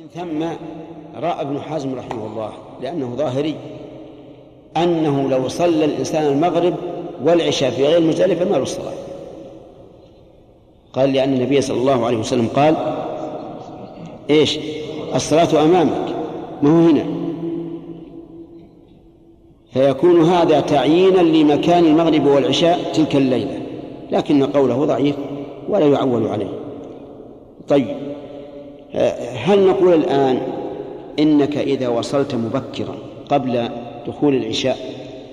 ومن ثم رأى ابن حزم رحمه الله لأنه ظاهري أنه لو صلى الإنسان المغرب والعشاء في غير مزدلفة ما له الصلاة. قال لأن النبي صلى الله عليه وسلم قال إيش؟ الصلاة أمامك ما هو هنا. فيكون هذا تعيينا لمكان المغرب والعشاء تلك الليلة لكن قوله ضعيف ولا يعول عليه. طيب. هل نقول الآن إنك إذا وصلت مبكرا قبل دخول العشاء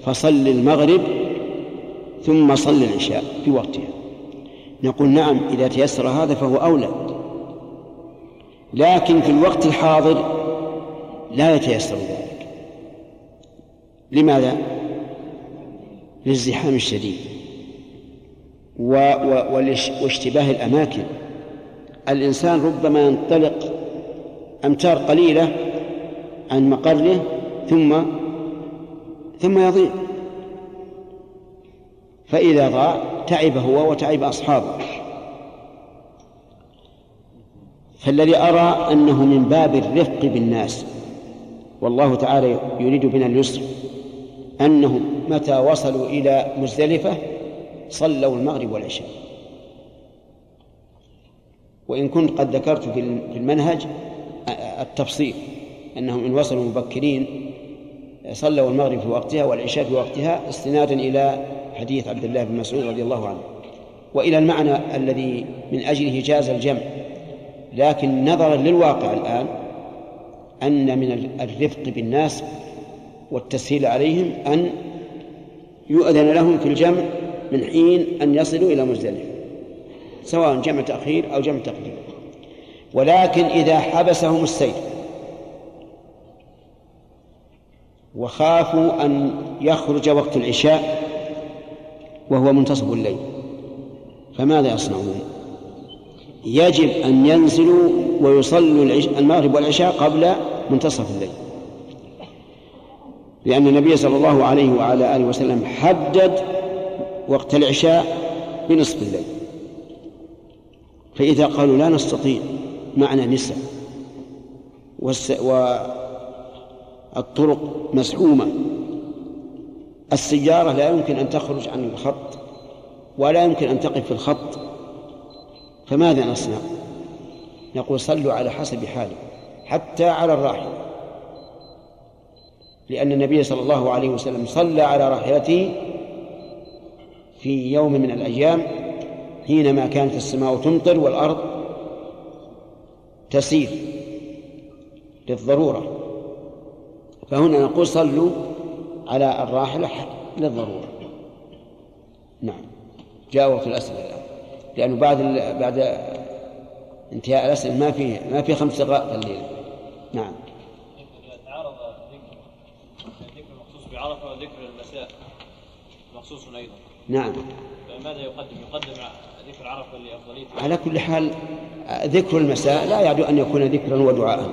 فصل المغرب ثم صل العشاء في وقتها؟ نقول نعم إذا تيسر هذا فهو أولى. لكن في الوقت الحاضر لا يتيسر ذلك. لماذا؟ للزحام الشديد و... و... واشتباه الأماكن. الإنسان ربما ينطلق أمتار قليلة عن مقره ثم ثم يضيع. فإذا ضاع تعب هو وتعب أصحابه. فالذي أرى أنه من باب الرفق بالناس والله تعالى يريد بنا اليسر أنهم متى وصلوا إلى مزدلفة صلوا المغرب والعشاء. وإن كنت قد ذكرت في المنهج التفصيل أنهم إن وصلوا مبكرين صلوا المغرب في وقتها والعشاء في وقتها استنادا إلى حديث عبد الله بن مسعود رضي الله عنه. وإلى المعنى الذي من أجله جاز الجمع. لكن نظرا للواقع الآن أن من الرفق بالناس والتسهيل عليهم أن يؤذن لهم في الجمع من حين أن يصلوا إلى مزدلفة. سواء جمع تأخير أو جمع تقديم. ولكن إذا حبسهم السير وخافوا أن يخرج وقت العشاء وهو منتصف الليل فماذا يصنعون؟ يجب أن ينزلوا ويصلوا المغرب والعشاء قبل منتصف الليل. لأن النبي صلى الله عليه وعلى آله وسلم حدد وقت العشاء بنصف الليل. فإذا قالوا لا نستطيع معنا نساء والطرق مسحومة السيارة لا يمكن أن تخرج عن الخط ولا يمكن أن تقف في الخط. فماذا نصنع؟ نقول صلوا على حسب حاله حتى على الراحلة لأن النبي صلى الله عليه وسلم صلى على راحلته في يوم من الأيام حينما كانت السماء تمطر والأرض تسير للضرورة. فهنا نقول صلوا على الراحلة للضرورة. نعم. جاء وقت الأسئلة الآن. لأنه بعد بعد انتهاء الأسئلة ما في ما في خمس دقائق الليل نعم. ذكر المخصوص بعرفة وذكر المساء مخصوص أيضا. نعم. فماذا يقدم؟ يقدم ذكر عرفة لأفضلية على كل حال ذكر المساء لا يعد أن يكون ذكرا ودعاء.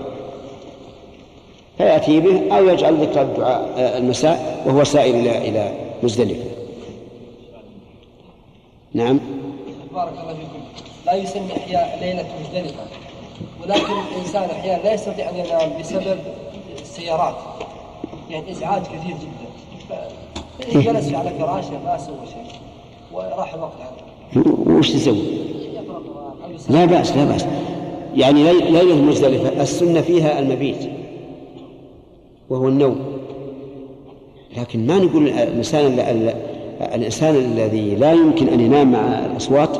فيأتي به أو يجعل ذكر الدعاء المساء وهو سائر إلى إلى مزدلفة. نعم. بارك الله فيكم. لا يسمى إحياء ليلة مزدلفة ولكن الإنسان أحيانا لا يستطيع أن ينام بسبب السيارات. يعني إزعاج كثير جدا. جلس على فراشه ما سوى شيء وراح الوقت عنه وش تسوي؟ لا بأس لا بأس يعني ليلة مزدلفة السنة فيها المبيت وهو النوم لكن ما نقول الإنسان الإنسان الذي لا يمكن أن ينام مع الأصوات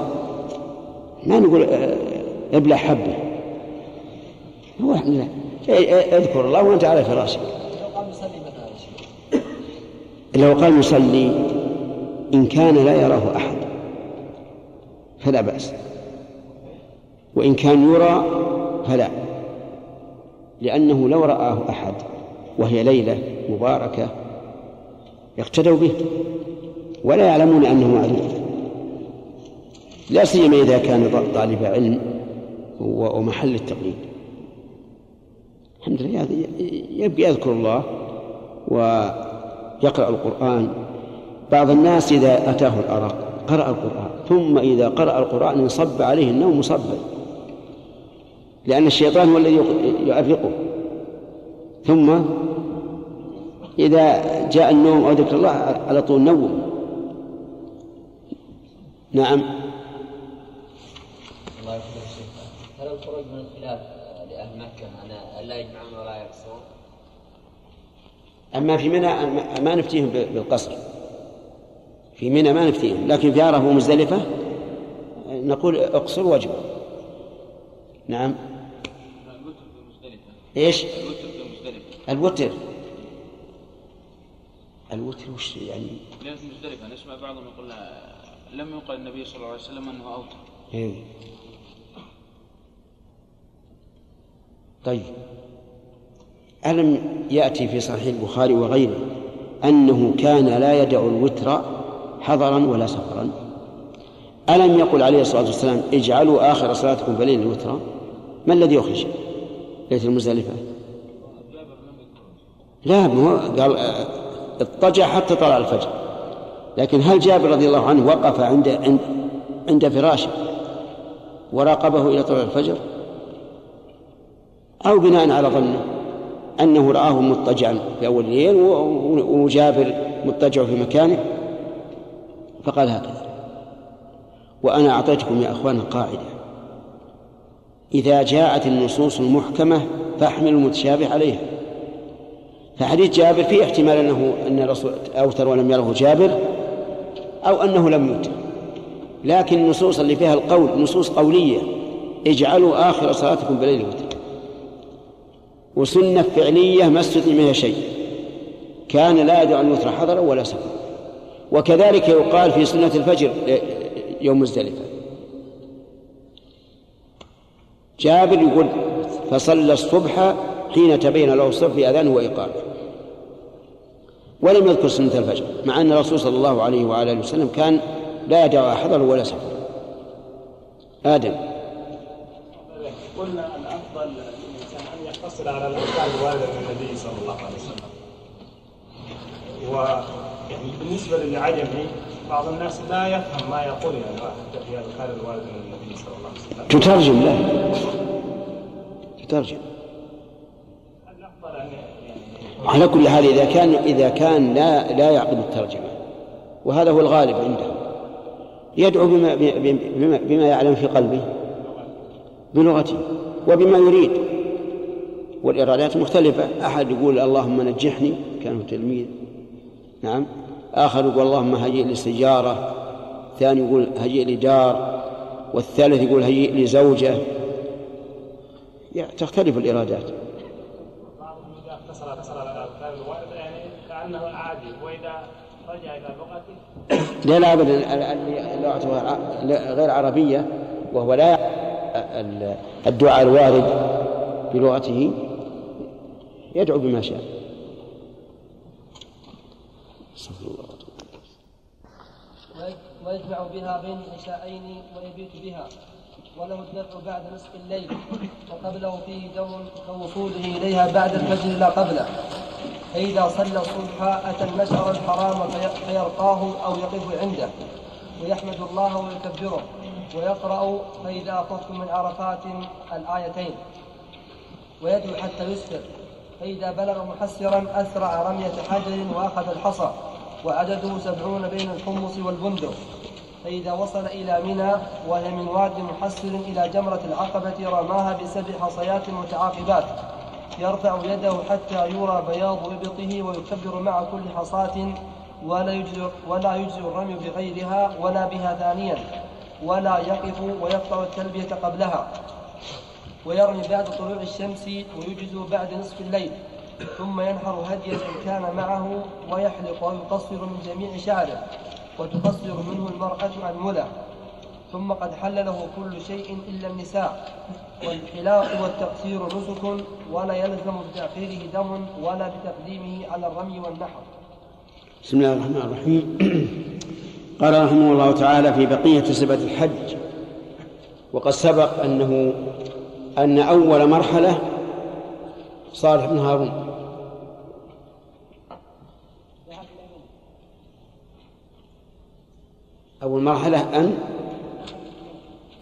ما نقول آه، ابلع حبة هو لا اذكر الله وأنت على فراشك لو قال مصلي إن كان لا يراه أحد فلا بأس. وإن كان يرى فلا لأنه لو رآه أحد وهي ليلة مباركة يقتدوا به ولا يعلمون أنه معذور لا سيما إذا كان طالب علم ومحل التقليد. الحمد لله يبقى يذكر الله ويقرأ القرآن. بعض الناس إذا أتاه الأرق قرأ القرآن ثم إذا قرأ القرآن انصب عليه النوم صبا لأن الشيطان هو الذي يؤرقه. ثم إذا جاء النوم أو ذكر الله على طول نوم. نعم. الله هل الخروج من الخلاف لأهل مكة أن لا يجمعون ولا يقصرون؟ أما في منى ما نفتيهم بالقصر. في منى ما نفتيهم لكن في عرفة ومزدلفة نقول اقصر واجب نعم. إيش؟ الوتر. الوتر الوتر وش يعني؟ لأن في مزدلفة نسمع بعضهم يقول لم ينقل النبي صلى الله عليه وسلم أنه أوتر. إيه. طيب. ألم يأتي في صحيح البخاري وغيره أنه كان لا يدع الوتر حضرا ولا سفرا. ألم يقل عليه الصلاة والسلام اجعلوا آخر صلاتكم بليل الوتر؟ ما الذي يخرج؟ ليلة المزدلفة. لا هو قال اضطجع حتى طلع الفجر. لكن هل جابر رضي الله عنه وقف عند عند عند فراشه وراقبه إلى طلوع الفجر؟ أو بناء على ظنه؟ أنه رآه مضطجعا في أول الليل وجابر مضطجع في مكانه فقال هكذا وأنا أعطيتكم يا أخوان قاعدة إذا جاءت النصوص المحكمة فاحملوا المتشابه عليها. فحديث جابر فيه احتمال انه أن الرسول أوتر ولم يره جابر أو أنه لم يوتر. لكن النصوص اللي فيها القول نصوص قولية اجعلوا آخر صلاتكم بليل وتر وسنة فعلية ما استثني منها شيء. كان لا يدع الوتر حضرا ولا سفرا وكذلك يقال في سنة الفجر يوم مزدلفه جابر يقول فصلى الصبح حين تبين له الصبح بأذانه وإقامته ولم يذكر سنة الفجر مع أن الرسول صلى الله عليه وعلى آله وسلم كان لا يدع حضر ولا سفر. آدم. قلنا يقتصر على الاذكار الوارده من النبي صلى الله عليه وسلم. و يعني بالنسبة للعجمي بعض الناس لا يفهم ما يقول يعني حتى في الاذكار الوارده من النبي صلى الله عليه وسلم. تترجم له تترجم يعني على كل حال إذا كان إذا كان لا لا يعقل الترجمة وهذا هو الغالب عنده يدعو بما بما, بما يعلم في قلبه بلغته وبما يريد والإرادات مختلفة. أحد يقول اللهم نجحني كان هو تلميذ. نعم. آخر يقول اللهم هيئ لي سيارة. ثاني يقول هيئ لي دار. والثالث يقول هيئ لي زوجة. يعني تختلف الإرادات. اذا اقتصر على الوارده يعني كانه عادي واذا رجع إلى لغته لا لا ابدا. اللغة غير عربية وهو لا ال- الدعاء الوارد بلغته. يدعو بما شاء. استغفر الله ويجمع بها بين العشاءين ويبيت بها وله الدفع بعد نصف الليل وقبله فيه دم كوصوله إليها بعد الفجر لا قبله. فإذا صلى الصبح أتى المشعر الحرام في- فيرقاه أو يقف عنده ويحمد الله ويكبره ويقرأ فإذا أفضتم من عرفات الآيتين ويدعو حتى يسفر فإذا بلغ محسرا أسرع رمية حجر وأخذ الحصى وعدده سبعون بين الحمص والبندق. فإذا وصل إلى منى وهي من واد محسر إلى جمرة العقبة رماها بسبع حصيات متعاقبات. يرفع يده حتى يرى بياض إبطه ويكبر مع كل حصاة ولا يجزي ولا يجزي الرمي بغيرها ولا بها ثانيا ولا يقف ويقطع التلبية قبلها. ويرمي بعد طلوع الشمس ويجزي بعد نصف الليل. ثم ينحر هديا إن كان معه ويحلق ويقصر من جميع شعره وتقصر منه المرأة أنملة ثم قد حل له كل شيء إلا النساء. والحلاق والتقصير نسك ولا يلزم بتأخيره دم ولا بتقديمه على الرمي والنحر. بسم الله الرحمن الرحيم. قال رحمه الله تعالى في بقية صفة الحج. وقد سبق أنه أن أول مرحلة صالح بن هارون. أول مرحلة أن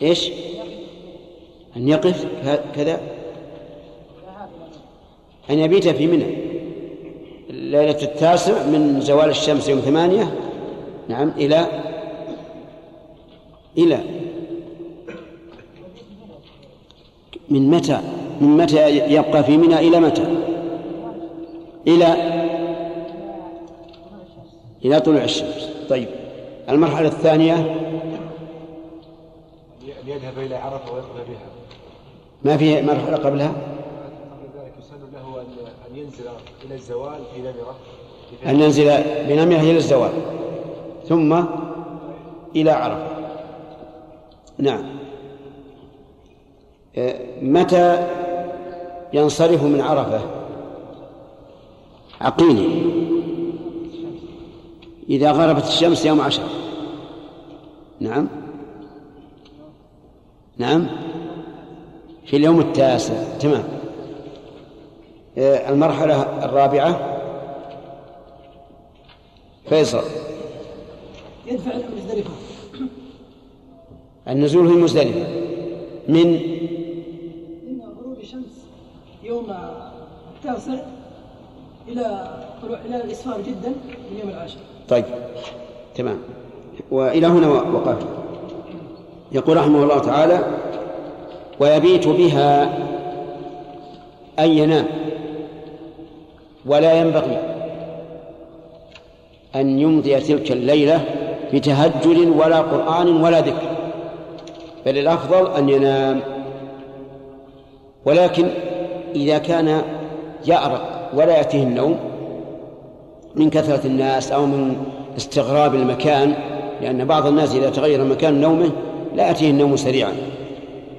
إيش؟ أن يقف كذا. أن يبيت في منى. ليلة التاسع من زوال الشمس يوم ثمانية. نعم إلى إلى من متى؟ من متى يبقى في منى إلى متى؟ إلى إلى طلوع الشمس. طيب المرحلة الثانية؟ ليذهب إلى عرفة ويقضي بها. ما في مرحلة قبلها؟ قبل ذلك يسن له أن ينزل إلى الزوال في نمرة أن ينزل بنمرة إلى الزوال ثم إلى عرفة. نعم. متى ينصرف من عرفة؟ عقيني إذا غربت الشمس يوم عشر. نعم. نعم. في اليوم التاسع. تمام. آه، المرحلة الرابعة. فيصل. يدفع المزدلفة النزول في مزدلفة من يوم التاسع إلى طلوع إلى الإسفار جدا من يوم العاشر. طيب تمام. وإلى هنا وقفت يقول رحمه الله تعالى ويبيت بها أن ينام ولا ينبغي أن يمضي تلك الليلة بتهجد ولا قرآن ولا ذكر بل الأفضل أن ينام. ولكن إذا كان يأرق ولا يأتيه النوم من كثرة الناس أو من استغراب المكان لأن بعض الناس إذا تغير مكان نومه لا يأتيه النوم سريعا.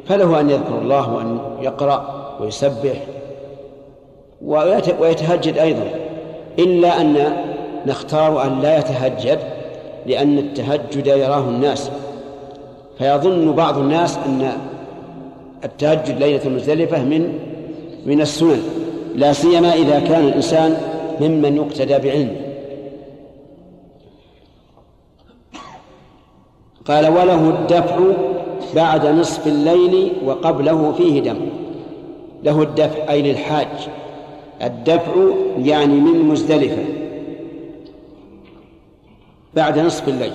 فله أن يذكر الله وأن يقرأ ويسبح ويتهجد أيضا. إلا أن نختار أن لا يتهجد لأن التهجد يراه الناس. فيظن بعض الناس أن التهجد ليلة المزدلفة من من السنن لا سيما إذا كان الإنسان ممن يقتدى بعلمه قال وله الدفع بعد نصف الليل وقبله فيه دم. له الدفع أي للحاج. الدفع يعني من مزدلفة. بعد نصف الليل.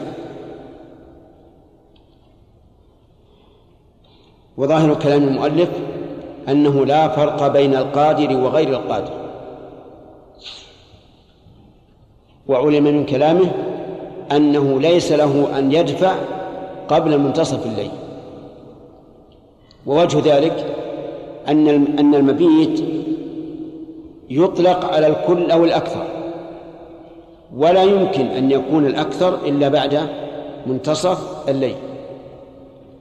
وظاهر كلام المؤلف أنه لا فرق بين القادر وغير القادر. وعلم من كلامه أنه ليس له أن يدفع قبل منتصف الليل. ووجه ذلك أن أن المبيت يطلق على الكل أو الأكثر. ولا يمكن أن يكون الأكثر إلا بعد منتصف الليل.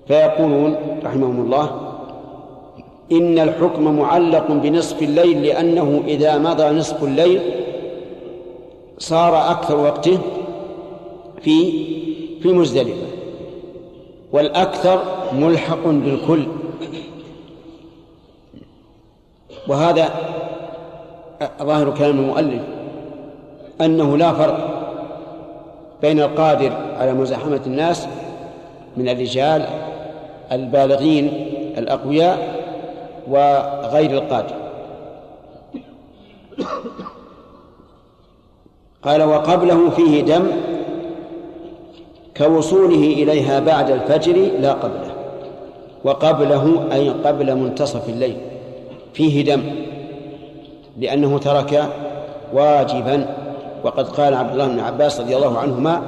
فيقولون رحمهم الله إن الحكم معلق بنصف الليل لأنه إذا مضى نصف الليل صار أكثر وقته في في مزدلفة. والأكثر ملحق بالكل. وهذا ظاهر كلام المؤلف أنه لا فرق بين القادر على مزاحمة الناس من الرجال البالغين الأقوياء وغير القادر. قال وقبله فيه دم كوصوله إليها بعد الفجر لا قبله. وقبله أي قبل منتصف الليل فيه دم لأنه ترك واجبا. وقد قال عبد الله بن عباس رضي الله عنهما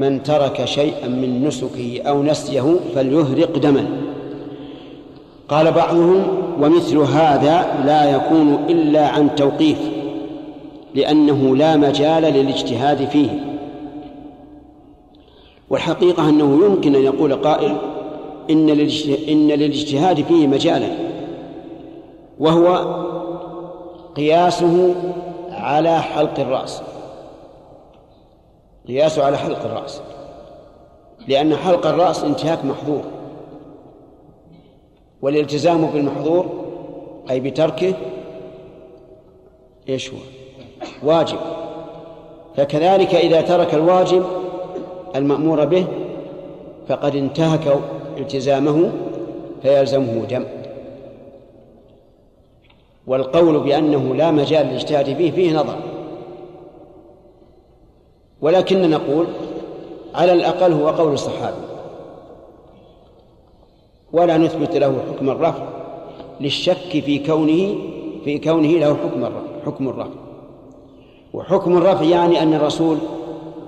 من ترك شيئا من نسكه أو نسيه فليهرق دما قال بعضهم ومثل هذا لا يكون إلا عن توقيف لأنه لا مجال للاجتهاد فيه. والحقيقة أنه يمكن أن يقول قائل إن للاجتهاد فيه مجالا وهو قياسه على حلق الرأس. قياسه على حلق الرأس لأن حلق الرأس انتهاك محظور. والالتزام بالمحظور أي بتركه إيش هو؟ واجب. فكذلك إذا ترك الواجب المأمور به فقد انتهك التزامه فيلزمه دم. والقول بأنه لا مجال للاجتهاد فيه فيه نظر. ولكن نقول على الأقل هو قول الصحابي. ولا نثبت له حكم الرفع للشك في كونه في كونه له حكم الرفع حكم الرفع وحكم الرفع يعني أن الرسول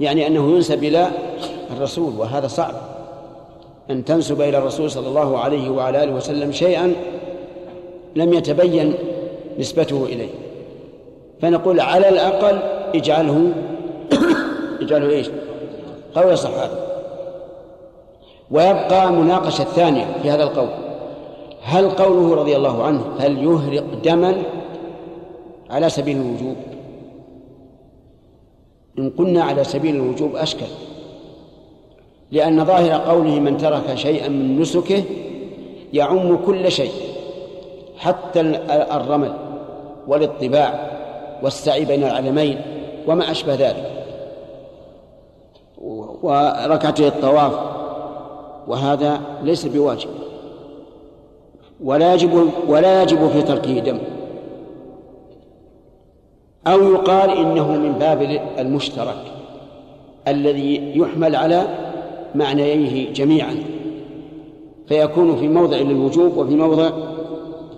يعني أنه ينسب إلى الرسول وهذا صعب. أن تنسب إلى الرسول صلى الله عليه وعلى آله وسلم شيئا لم يتبين نسبته إليه. فنقول على الأقل اجعله اجعله إيش؟ قول الصحابة ويبقى مناقشة الثانية في هذا القول. هل قوله رضي الله عنه هل يهرق دما على سبيل الوجوب؟ إن قلنا على سبيل الوجوب أشكل. لأن ظاهر قوله من ترك شيئا من نسكه يعم كل شيء حتى الرمل والاطباع والسعي بين العلمين وما أشبه ذلك. وركعتي الطواف وهذا ليس بواجب. ولا يجب ولا يجب في تركه دم. أو يقال إنه من باب المشترك الذي يحمل على معنييه جميعا. فيكون في موضع للوجوب وفي موضع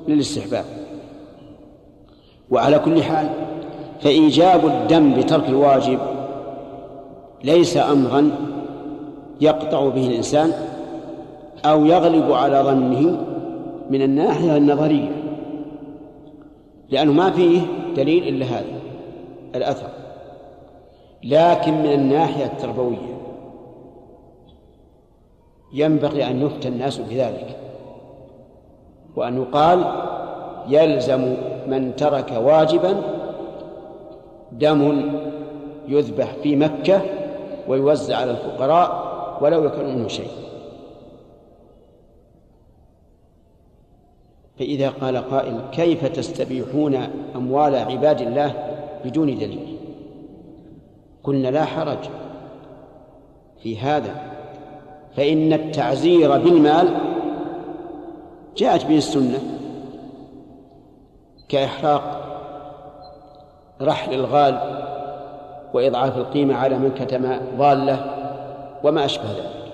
للاستحباب. وعلى كل حال فإيجاب الدم بترك الواجب ليس أمرا يقطع به الإنسان أو يغلب على ظنه من الناحية النظرية لأنه ما فيه دليل إلا هذا الأثر لكن من الناحية التربوية ينبغي أن يفتى الناس بذلك وأن يقال يلزم من ترك واجبا دم يذبح في مكة ويوزع على الفقراء ولو يكن منه شيء. فإذا قال قائل كيف تستبيحون أموال عباد الله بدون دليل؟ قلنا لا حرج في هذا فإن التعزير بالمال جاءت به السنة كإحراق رحل الغال وإضعاف القيمة على من كتم ضالة وما أشبه ذلك.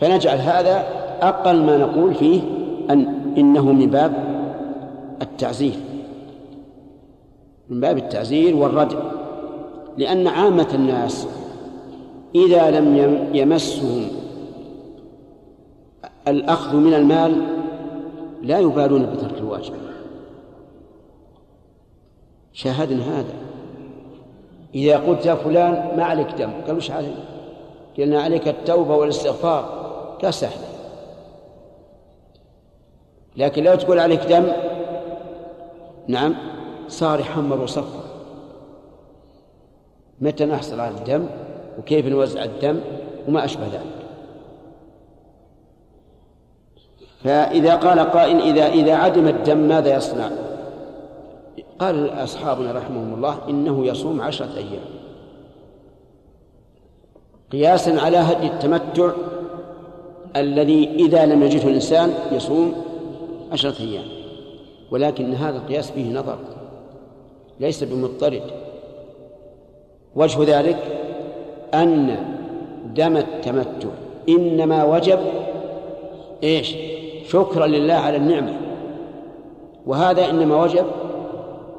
فنجعل هذا أقل ما نقول فيه أن إنه من باب التعزير. من باب التعزير والردع. لأن عامة الناس إذا لم يمسهم الأخذ من المال لا يبالون بترك الواجب. شاهدنا هذا. إذا قلت يا فلان ما عليك دم قال وش علي؟ قلنا عليك التوبة والاستغفار. قال سهلة لكن لو تقول عليك دم نعم صار يحمر وصفر. متى نحصل على الدم؟ وكيف نوزع الدم؟ وما أشبه ذلك. فإذا قال قائل إذا إذا عدم الدم ماذا يصنع؟ قال أصحابنا رحمهم الله إنه يصوم عشرة أيام. قياسا على هدي التمتع الذي إذا لم يجده الإنسان يصوم عشرة أيام. ولكن هذا القياس فيه نظر. ليس بمضطرد. وجه ذلك أن دم التمتع إنما وجب إيش؟ شكرا لله على النعمة. وهذا إنما وجب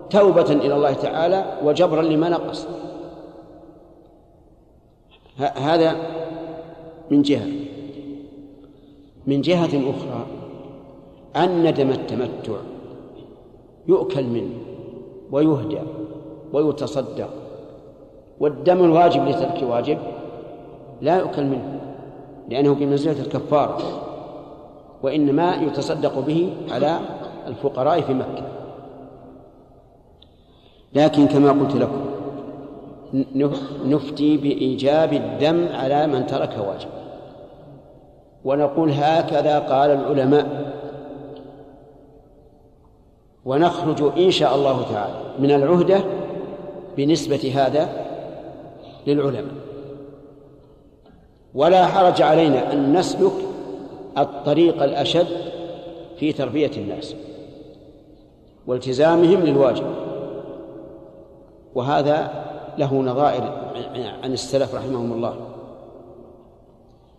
توبة إلى الله تعالى وجبرا لما نقص. هذا من جهة. من جهة أخرى أن دم التمتع. يؤكل منه ويهدى ويتصدق. والدم الواجب لترك واجب لا يؤكل منه لأنه بمنزلة الكفارة وإنما يتصدق به على الفقراء في مكة. لكن كما قلت لكم نفتي بإيجاب الدم على من ترك واجب. ونقول هكذا قال العلماء. ونخرج إن شاء الله تعالى من العهدة بنسبة هذا للعلماء. ولا حرج علينا أن نسلك الطريق الأشد في تربية الناس والتزامهم للواجب. وهذا له نظائر عن السلف رحمهم الله.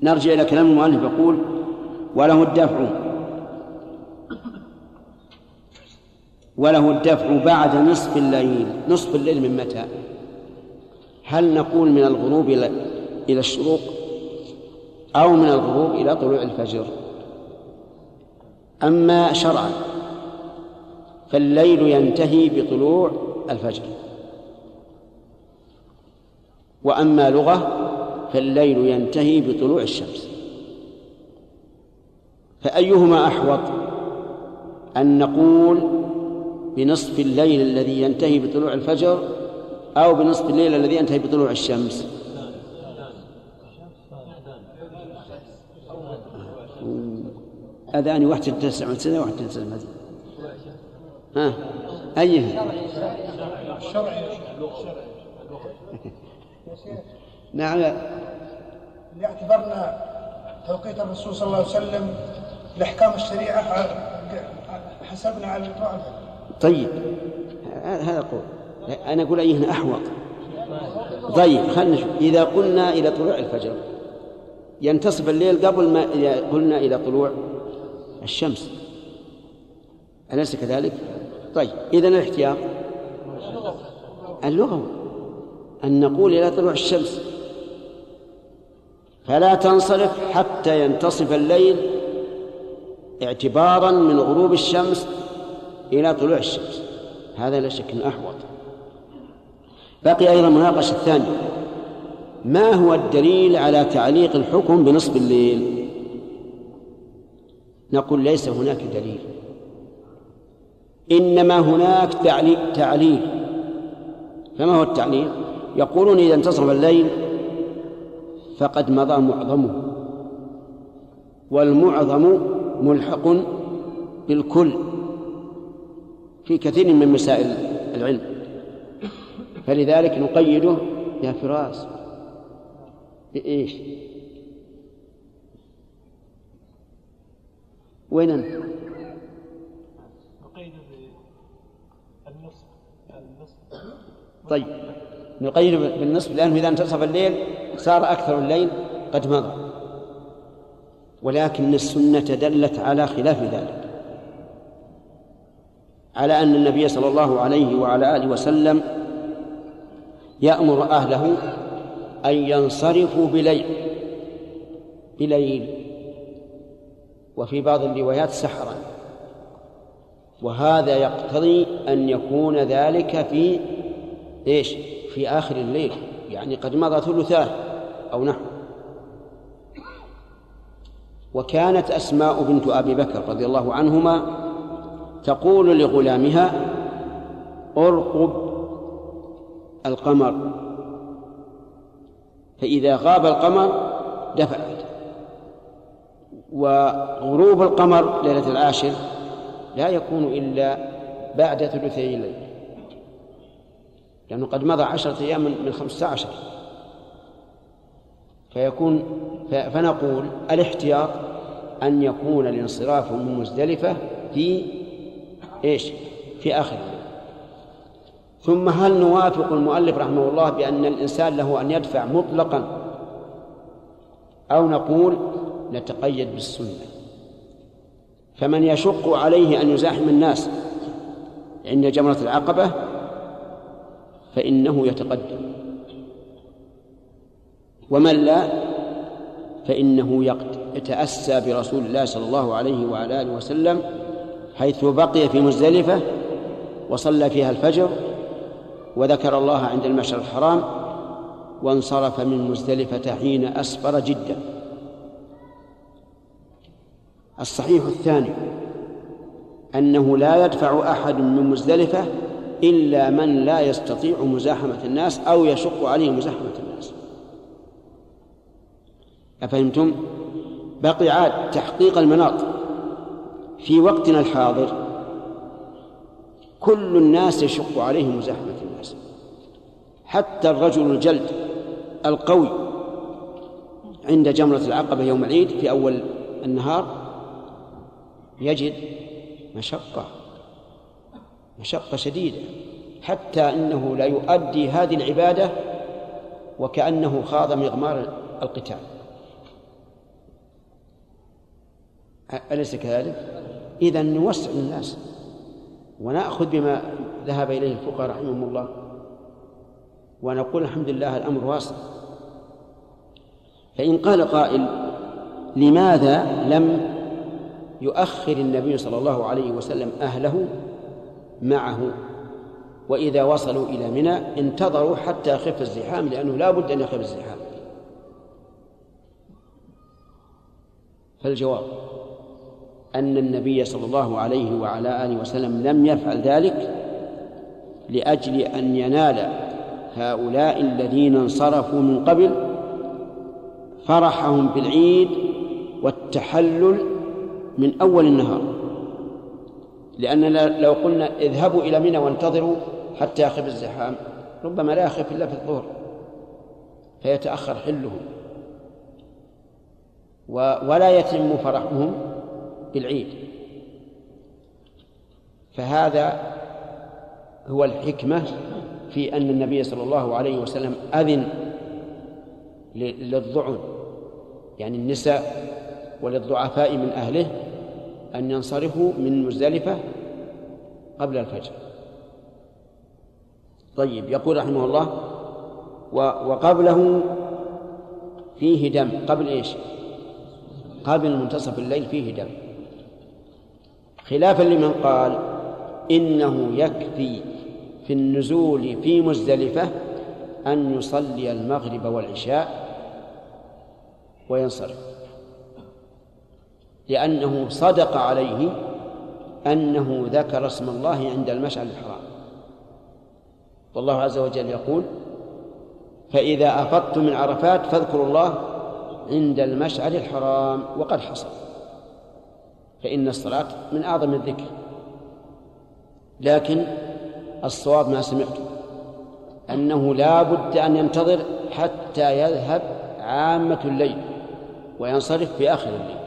نرجع إلى كلام المؤلف يقول وله الدفع وله الدفع بعد نصف الليل. نصف الليل من متى؟ هل نقول من الغروب إلى الشروق أو من الغروب إلى طلوع الفجر؟ أما شرعا فالليل ينتهي بطلوع الفجر. وأما لغة فالليل ينتهي بطلوع الشمس. فأيهما أحوط؟ أن نقول بنصف الليل الذي ينتهي بطلوع الفجر أو بنصف الليل الذي ينتهي بطلوع الشمس. أذاني واحد تسعة سنة واحد تسعة ها؟ أيها نعم. لأعتبرنا توقيت الرسول صلى الله عليه وسلم لأحكام الشريعة حسبنا على طيب. هذا قول. أنا أقول أيهن أحوط طيب خلنا نشوف. إذا قلنا إلى طلوع الفجر ينتصف الليل قبل ما إذا قلنا إلى طلوع الشمس. أليس كذلك؟ طيب إذا الاحتياط. اللغوي أن نقول إلى طلوع الشمس. فلا تنصرف حتى ينتصف الليل اعتبارا من غروب الشمس إلى طلوع الشمس. هذا لا شك أحوط. بقي أيضا مناقشة الثانية. ما هو الدليل على تعليق الحكم بنصف الليل؟ نقول ليس هناك دليل. إنما هناك تعليل, تعليل. فما هو التعليل؟ يقولون إذا انتصف الليل فقد مضى معظمه. والمعظم ملحق بالكل. في كثير من مسائل العلم. فلذلك نقيده يا فراس بإيش؟ وين أنت؟ نقيده بالنصف النصف طيب نقيد بالنصف لأنه إذا انتصف الليل صار أكثر الليل قد مضى. ولكن السنة دلت على خلاف ذلك. على أن النبي صلى الله عليه وعلى آله وسلم يأمر أهله أن ينصرفوا بليل بليل. وفي بعض الروايات سحرا. وهذا يقتضي أن يكون ذلك في إيش؟ في آخر الليل يعني قد مضى ثلثاه أو نحو. وكانت أسماء بنت أبي بكر رضي الله عنهما تقول لغلامها ارقب القمر. فإذا غاب القمر دفعت. وغروب القمر ليلة العاشر لا يكون إلا بعد ثلثي الليل. لأنه قد مضى عشرة أيام من خمسة عشر. فيكون فنقول الاحتياط أن يكون الانصراف من مزدلفة في إيش؟ في آخر. ثم هل نوافق المؤلف رحمه الله بأن الإنسان له أن يدفع مطلقا أو نقول نتقيد بالسنة؟ فمن يشق عليه أن يزاحم الناس عند جمرة العقبة فإنه يتقدم. ومن لا فإنه يتأسى برسول الله صلى الله عليه وعلى آله وسلم حيث بقي في مزدلفة وصلى فيها الفجر وذكر الله عند المشعر الحرام وانصرف من مزدلفة حين أسفر جدا. الصحيح الثاني أنه لا يدفع أحد من مزدلفة إلا من لا يستطيع مزاحمة الناس أو يشق عليه مزاحمة الناس. أفهمتم؟ بقي عاد تحقيق المناط. في وقتنا الحاضر كل الناس يشق عليه مزاحمة الناس. حتى الرجل الجلد القوي عند جمرة العقبة يوم العيد في أول النهار يجد مشقة مشقة شديدة حتى إنه لا يؤدي هذه العبادة وكأنه خاض مغمار القتال. أليس كذلك؟ إذا نوسع للناس ونأخذ بما ذهب إليه الفقهاء رحمهم الله ونقول الحمد لله الأمر واسع. فإن قال قائل لماذا لم يؤخر النبي صلى الله عليه وسلم أهله معه؟ وإذا وصلوا إلى منى انتظروا حتى يخف الزحام لأنه لا بد أن يخف الزحام. فالجواب أن النبي صلى الله عليه وعلى آله وسلم لم يفعل ذلك لأجل أن ينال هؤلاء الذين انصرفوا من قبل فرحهم بالعيد والتحلل من أول النهار. لأننا لو قلنا اذهبوا إلى منى وانتظروا حتى يخف الزحام ربما لا يخف إلا في الظهر فيتأخر حلهم ولا يتم فرحهم. بالعيد. فهذا هو الحكمة في أن النبي صلى الله عليه وسلم أذن للضعن يعني النساء وللضعفاء من أهله أن ينصرفوا من مزدلفة قبل الفجر. طيب يقول رحمه الله وقبله فيه دم قبل إيش؟ قبل منتصف الليل فيه دم. خلافا لمن قال إنه يكفي في النزول في مزدلفة أن يصلي المغرب والعشاء وينصرف. لأنه صدق عليه أنه ذكر اسم الله عند المشعر الحرام. والله عز وجل يقول فإذا أفضتم من عرفات فاذكروا الله عند المشعر الحرام وقد حصل. فإن الصلاة من أعظم الذكر. لكن الصواب ما سمعت أنه لا بد أن ينتظر حتى يذهب عامة الليل وينصرف في آخر الليل.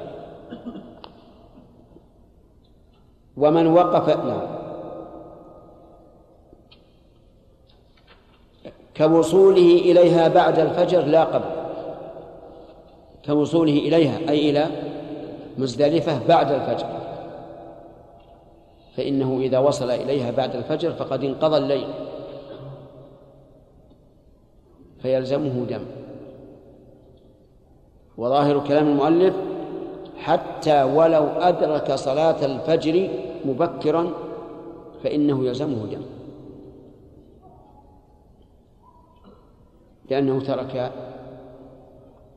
ومن وقف نعم. كوصوله إليها بعد الفجر لا قبل. كوصوله إليها أي إلى مزدلفة بعد الفجر. فإنه إذا وصل إليها بعد الفجر فقد انقضى الليل. فيلزمه دم. وظاهر كلام المؤلف حتى ولو أدرك صلاة الفجر مبكرا فإنه يلزمه دم. لأنه ترك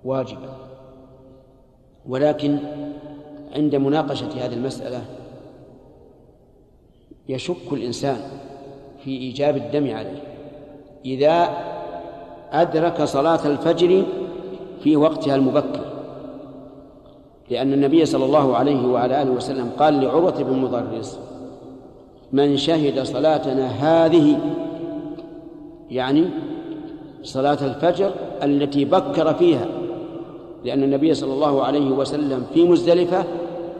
واجبا. ولكن عند مناقشة هذه المسألة يشك الإنسان في إيجاب الدم عليه. إذا أدرك صلاة الفجر في وقتها المبكر. لأن النبي صلى الله عليه وعلى آله وسلم قال لعروة بن مضرس من شهد صلاتنا هذه يعني صلاة الفجر التي بكر فيها لأن النبي صلى الله عليه وسلم في مزدلفة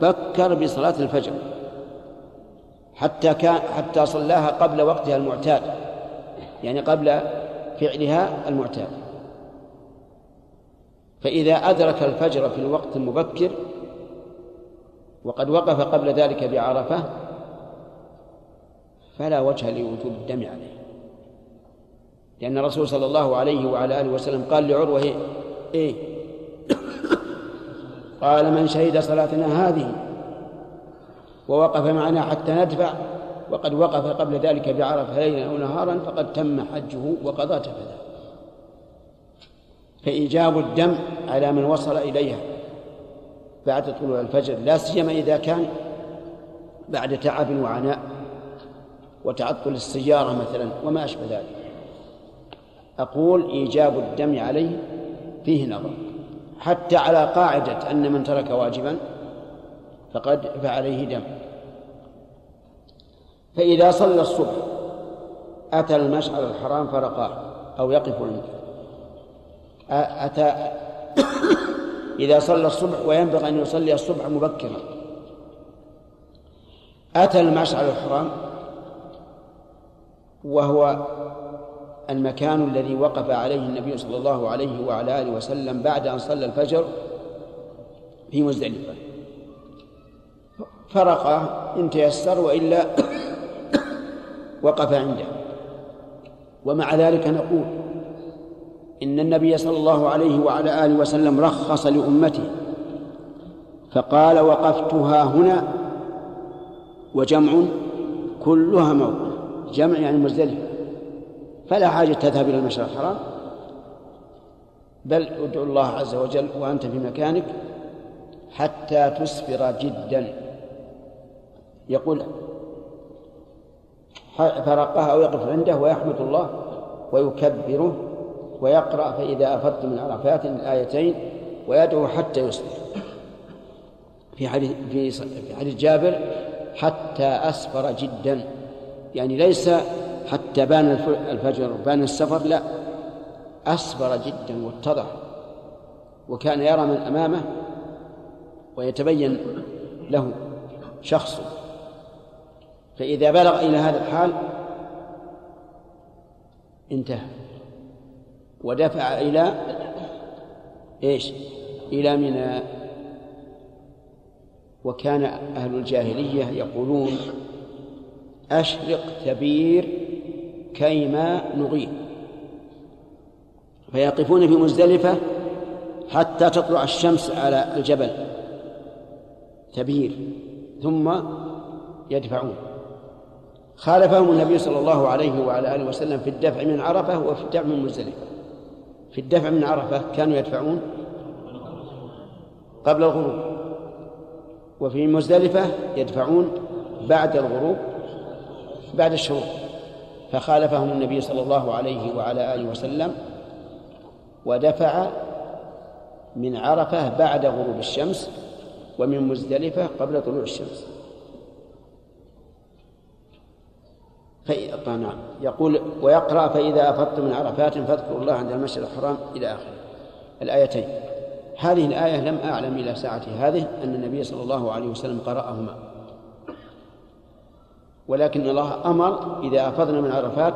بكر بصلاة الفجر حتى كان حتى صلاها قبل وقتها المعتاد يعني قبل فعلها المعتاد فإذا أدرك الفجر في الوقت المبكر وقد وقف قبل ذلك بعرفة فلا وجه لوجوب الدم عليه لأن الرسول صلى الله عليه وعلى آله وسلم قال لعروة إيه؟ قال من شهد صلاتنا هذه ووقف معنا حتى ندفع وقد وقف قبل ذلك بعرفة ليلا أو نهارا فقد تم حجه وقضى تفذا فإيجاب الدم على من وصل إليها بعد طلوع الفجر لا سيما إذا كان بعد تعب وعناء وتعطل السيارة مثلا وما أشبه ذلك. أقول إيجاب الدم عليه فيه نظر. حتى على قاعدة أن من ترك واجبا فقد فعليه دم. فإذا صلى الصبح أتى المشعر الحرام فرقاه أو يقف أتى إذا صلى الصبح وينبغي أن يصلي الصبح مبكرا. أتى المشعر الحرام وهو المكان الذي وقف عليه النبي صلى الله عليه وعلى آله وسلم بعد أن صلى الفجر في مزدلفة. فرقه إن تيسر وإلا وقف عنده. ومع ذلك نقول إن النبي صلى الله عليه وعلى آله وسلم رخص لأمته فقال وقفتها هنا وجمع كلها موقف جمع يعني مزدلفة. فلا حاجة تذهب إلى المشعر الحرام. بل ادعو الله عز وجل وأنت في مكانك حتى تسفر جدا. يقول فرقها أو يقف عنده ويحمد الله ويكبره ويقرأ فإذا أفضت من عرفات الآيتين ويدعو حتى يصبح في حديث في حديث جابر حتى أسفر جدا. يعني ليس حتى بان الفجر بان السفر لا. أسفر جدا واتضح. وكان يرى من أمامه ويتبين له شخصه فإذا بلغ إلى هذا الحال انتهى. ودفع إلى إيش؟ إلى منى. وكان أهل الجاهلية يقولون أشرق تبير كيما نغيب. فيقفون في مزدلفة حتى تطلع الشمس على الجبل. تبير ثم يدفعون. خالفهم النبي صلى الله عليه وعلى آله وسلم في الدفع من عرفة وفي الدفع من مزدلفة. في الدفع من عرفة كانوا يدفعون قبل الغروب. وفي مزدلفة يدفعون بعد الغروب بعد الشروق. فخالفهم النبي صلى الله عليه وعلى آله وسلم ودفع من عرفة بعد غروب الشمس ومن مزدلفة قبل طلوع الشمس. نعم. يقول ويقرأ فإذا أفضت من عرفات فاذكروا الله عند المشعر الحرام إلى آخره. الآيتين. هذه الآية لم أعلم إلى ساعة هذه أن النبي صلى الله عليه وسلم قرأهما. ولكن الله أمر إذا أفضنا من عرفات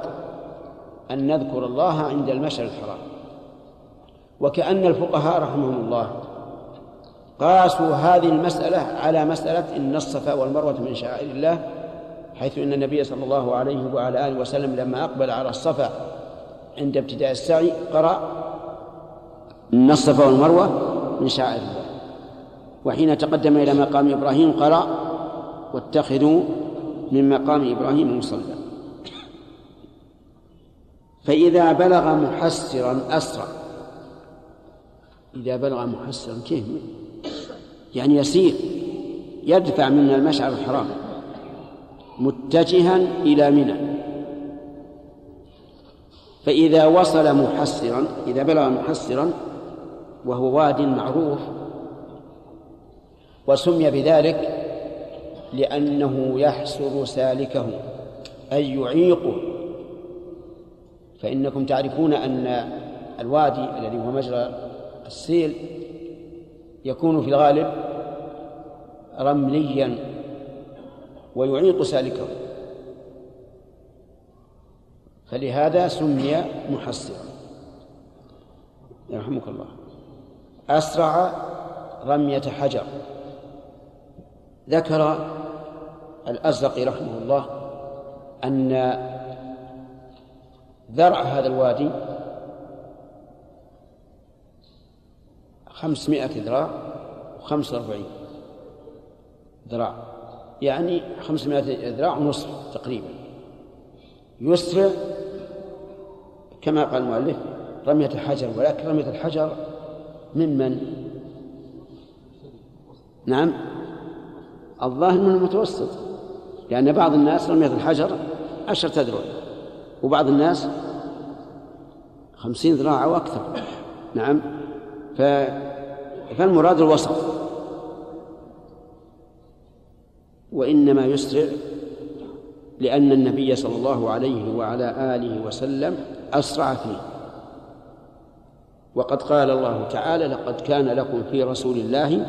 أن نذكر الله عند المشعر الحرام. وكأن الفقهاء رحمهم الله قاسوا هذه المسألة على مسألة إن الصفا والمروة من شعائر الله حيث إن النبي صلى الله عليه وعلى آله وسلم لما أقبل على الصفا عند ابتداء السعي قرأ إن الصفا والمروة من شعائر الله. وحين تقدم إلى مقام إبراهيم قرأ واتخذوا من مقام إبراهيم مصلى فإذا بلغ محسرا أسرع. إذا بلغ محسرا كيف؟ يعني يسير. يدفع من المشعر الحرام. متجها إلى منى. فإذا وصل محسرا إذا بلغ محسرا وهو واد معروف وسمي بذلك لأنه يحسر سالكه أي يعيقه. فإنكم تعرفون أن الوادي الذي هو مجرى السيل يكون في الغالب رمليا ويعيق سالكه. فلهذا سمي محسرا يرحمك الله. أسرع رمية حجر. ذكر الأزرق رحمه الله أن ذرع هذا الوادي خمسمائة ذراع وخمسة وأربعين ذراع يعني خمسمائة ذراع ونصف تقريبا. يسرع كما قال المؤلف رمية الحجر ولكن رمية الحجر ممن نعم الظاهر من المتوسط. لأن بعض الناس رمية الحجر عشرة أذرع وبعض الناس خمسين ذراع أو أكثر. نعم. ف... فالمراد الوسط. وإنما يسرع لأن النبي صلى الله عليه وعلى آله وسلم أسرع فيه. وقد قال الله تعالى لقد كان لكم في رسول الله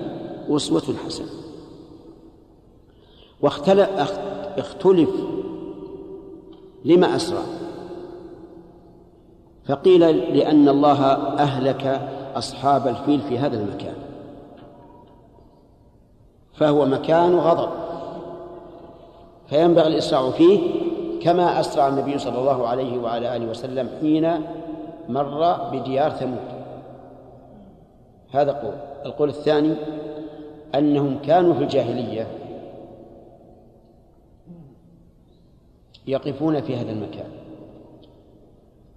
أسوة حسنة. واختلف اختلف لما أسرع. فقيل لأن الله أهلك أصحاب الفيل في هذا المكان. فهو مكان غضب. فينبغي الإسراع فيه كما أسرع النبي صلى الله عليه وعلى آله وسلم حين مر بديار ثمود. هذا قول. القول الثاني أنهم كانوا في الجاهلية يقفون في هذا المكان.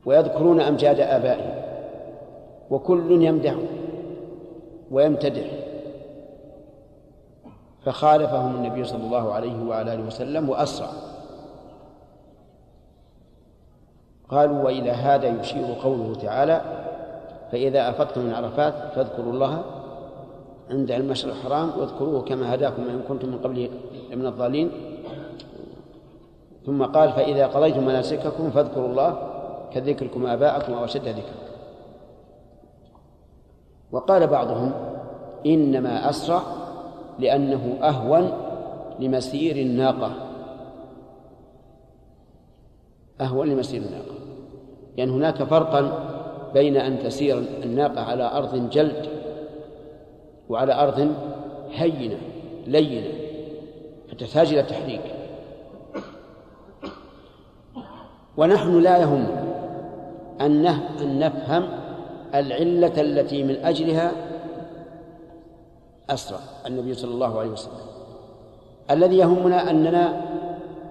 ويذكرون أمجاد آبائهم. وكل يمدح ويمتدح. فخالفهم النبي صلى الله عليه وعلى آله وسلم وأسرع. قالوا وإلى هذا يشير قوله تعالى فإذا أفضتم من عرفات فاذكروا الله عند المشرق الحرام واذكروه كما هداكم إن كنتم من قبله من الضالين. ثم قال فإذا قضيتم مناسككم فاذكروا الله كذكركم آباءكم أو أشد ذكرا وقال بعضهم إنما أسرع لأنه أهون لمسير الناقة. أهون لمسير الناقة. لأن يعني هناك فرقا بين أن تسير الناقة على أرض جلد وعلى أرض هينة لينة فتحتاج إلى تحريك. ونحن لا يهم أن أن نفهم العلة التي من أجلها أسرع النبي صلى الله عليه وسلم. الذي يهمنا أننا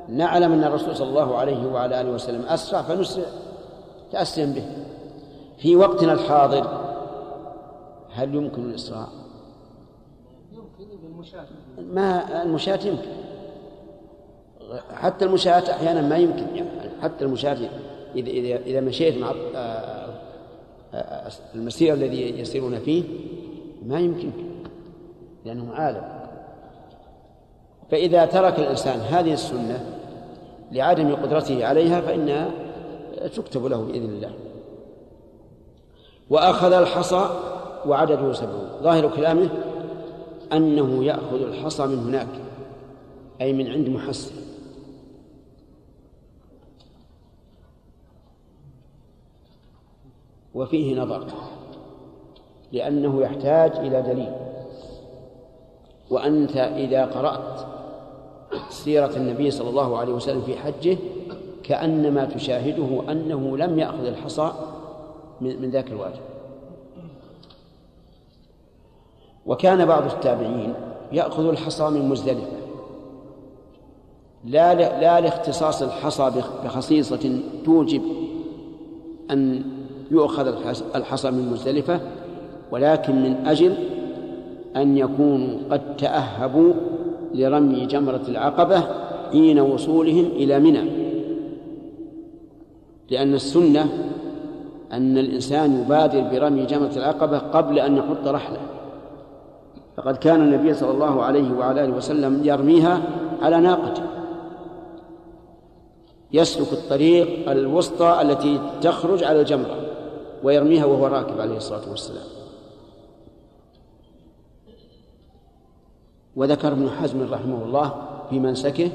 نعلم أن الرسول صلى الله عليه وعلى آله وسلم أسرع فنسرع تأسيا به. في وقتنا الحاضر هل يمكن الإسراع؟ يمكن بالمشاة ما المشاة يمكن. حتى المشاة أحيانا ما يمكن يعني. حتى المشاة إذا إذا إذا مشيت مع آه، آه، المسير الذي يسيرون فيه ما يمكن لأنه عالم. فإذا ترك الإنسان هذه السنة لعدم قدرته عليها فإنها تكتب له بإذن الله. وأخذ الحصى وعدده سبعون. ظاهر كلامه أنه يأخذ الحصى من هناك أي من عند محسن وفيه نظر لأنه يحتاج إلى دليل. وأنت إذا قرأت سيرة النبي صلى الله عليه وسلم في حجه كأنما تشاهده أنه لم يأخذ الحصى من ذاك الواجب. وكان بعض التابعين يأخذ الحصى من مزدلفة. لا لا لاختصاص الحصى بخصيصة توجب أن يؤخذ الحصى من مزدلفة ولكن من أجل أن يكونوا قد تأهبوا لرمي جمرة العقبة حين وصولهم إلى منى. لأن السنة أن الإنسان يبادر برمي جمرة العقبة قبل أن يحط رحله. فقد كان النبي صلى الله عليه وعلى آله وسلم يرميها على ناقته. يسلك الطريق الوسطى التي تخرج على الجمرة. ويرميها وهو راكب عليه الصلاة والسلام. وذكر ابن حزم رحمه الله في منسكه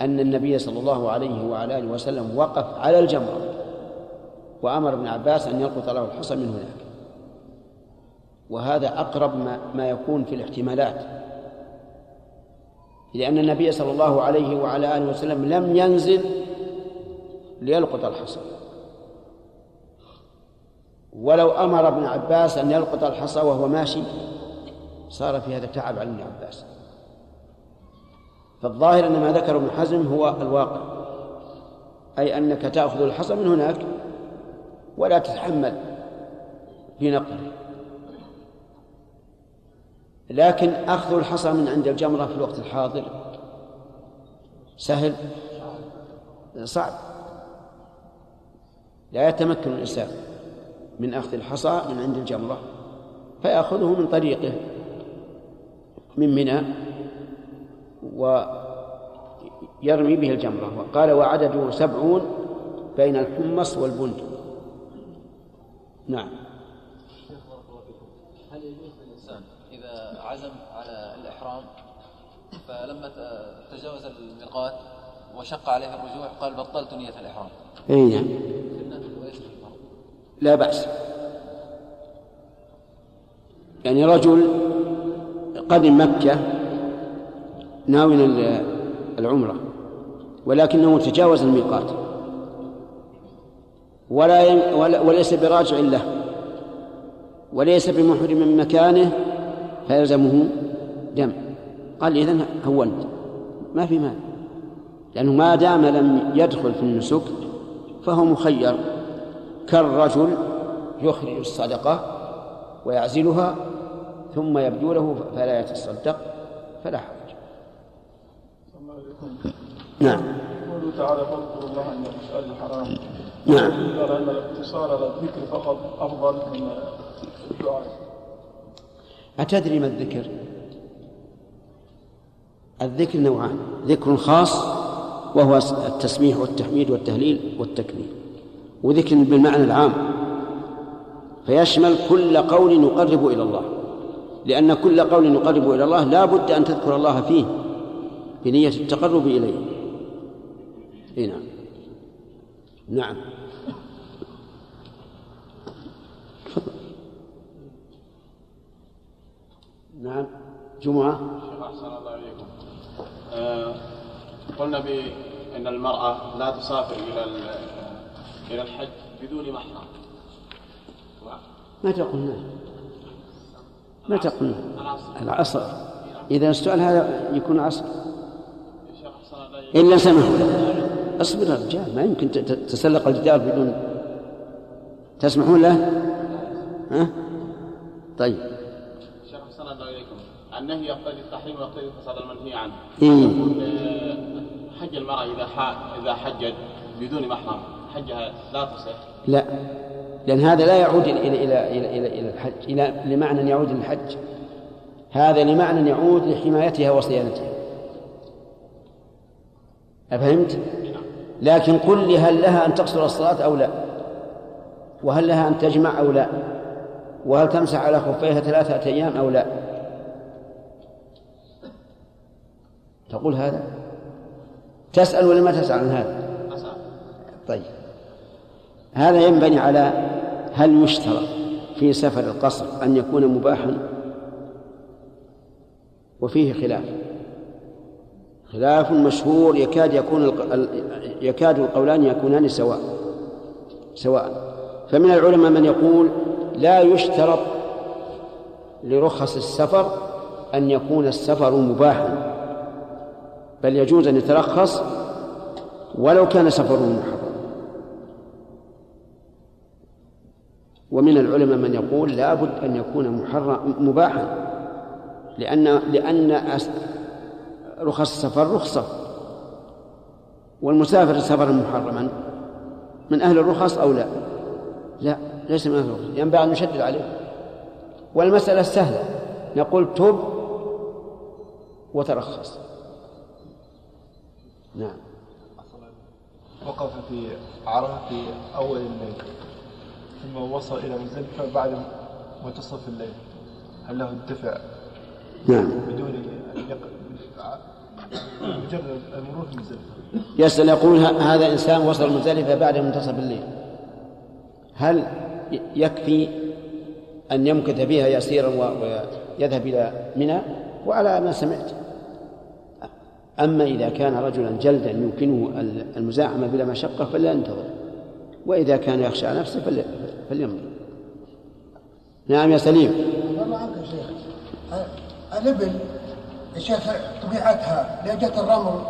أن النبي صلى الله عليه وعلى آله وسلم وقف على الجمرة وأمر ابن عباس أن يلقط له الحصى من هناك. وهذا أقرب ما, ما يكون في الاحتمالات. لأن النبي صلى الله عليه وعلى آله وسلم لم ينزل ليلقط الحصى. ولو أمر ابن عباس أن يلقط الحصى وهو ماشي صار في هذا تعب على ابن عباس. فالظاهر أن ما ذكر ابن حزم هو الواقع أي أنك تأخذ الحصى من هناك ولا تتحمل في نقله. لكن أخذ الحصى من عند الجمرة في الوقت الحاضر سهل صعب لا يتمكن الإنسان. من أخذ الحصى من عند الجمرة فيأخذه من طريقه من منى ويرمي به الجمرة. وقال وعدده سبعون بين الحمص والبند. نعم. هل يجوز للإنسان إذا عزم على الإحرام فلما تجاوز الميقات وشق عليه الرجوع قال بطلت نية الإحرام؟ اي نعم. لا بأس. يعني رجل قدم مكة ناويا ال- العمرة ولكنه تجاوز الميقات. ولا وليس براجع له. وليس بمحرم من مكانه فيلزمه دم. قال إذن هونت. ما في مال لأنه ما دام لم يدخل في النسك فهو مخير. كالرجل يخرج الصدقة ويعزلها ثم يبدو له فلا يتصدق فلا حرج. نعم. قوله تعالى فاذكروا الله عند المشعر الحرام. نعم. قال إن الاقتصار على الذكر فقط أفضل من الدعاء. أتدري ما الذكر؟ الذكر نوعان ذكر خاص وهو التسبيح والتحميد والتهليل والتكبير. وذكر بالمعنى العام. فيشمل كل قول يقرب إلى الله. لأن كل قول يقرب إلى الله لا بد أن تذكر الله فيه بنية التقرب إليه. إيه نعم. نعم. نعم. جمعة. شيخ أحسن الله إليكم. آه، قلنا بأن المرأة لا تسافر إلى إلى الحج بدون محرم. متى قلنا متى قلنا العصر. إذا السؤال هذا يكون عصر. إلا سمحوا له اصبر يا رجال ما يمكن تسلق الجدار بدون. تسمحون له؟ ها؟ طيب. شيخ الله إليكم. النهي يقتضي التحريم ويقتضي الفساد المنهي عنه. إيه. آه، حج المرأة إذا ح- إذا حجت بدون محرم. حجها لا تصح؟ لا. لأن هذا لا يعود إلى إلى إلى إلى, إلى, إلى الحج. إلى لمعنى يعود للحج. هذا لمعنى يعود لحمايتها وصيانتها. أفهمت؟ لكن قل لي هل لها أن تقصر الصلاة أو لا؟ وهل لها أن تجمع أو لا؟ وهل تمسح على خفيها ثلاثة أيام أو لا؟ تقول هذا؟ تسأل ولا ما تسأل عن هذا؟ طيب. هذا ينبني على هل يشترط في سفر القصر أن يكون مباحا؟ وفيه خلاف. خلاف مشهور يكاد يكون يكاد القولان يكونان سواء سواء. فمن العلماء من يقول لا يشترط لرخص السفر أن يكون السفر مباحا بل يجوز أن يترخص ولو كان سفره محرم. ومن العلماء من يقول لا بد أن يكون محرم مباحا. لأن لأن رخص السفر رخصة. والمسافر سفرا محرما. من أهل الرخص أو لا؟ لا ليس من أهل الرخص ينبغي أن نشدد عليه. والمسألة سهلة نقول تب وترخص. نعم. وقف في عرفة في أول الليل. ثم وصل إلى مزدلفة بعد منتصف الليل. هل له الدفع نعم. بدون أن مجرد المرور في مزدلفة. يسأل يقول هذا إنسان وصل مزدلفة بعد منتصف الليل. هل يكفي أن يمكث بها يسيرا ويذهب إلى منى؟ وعلى ما سمعت. أما إذا كان رجلا جلدا يمكنه ال- المزاحمة بلا مشقة فلا ينتظر. وإذا كان يخشى على نفسه فلي- فليمضي نعم يا سليم. والله عنك يا شيخ. الإبل يا شيخ طبيعتها جت الرمل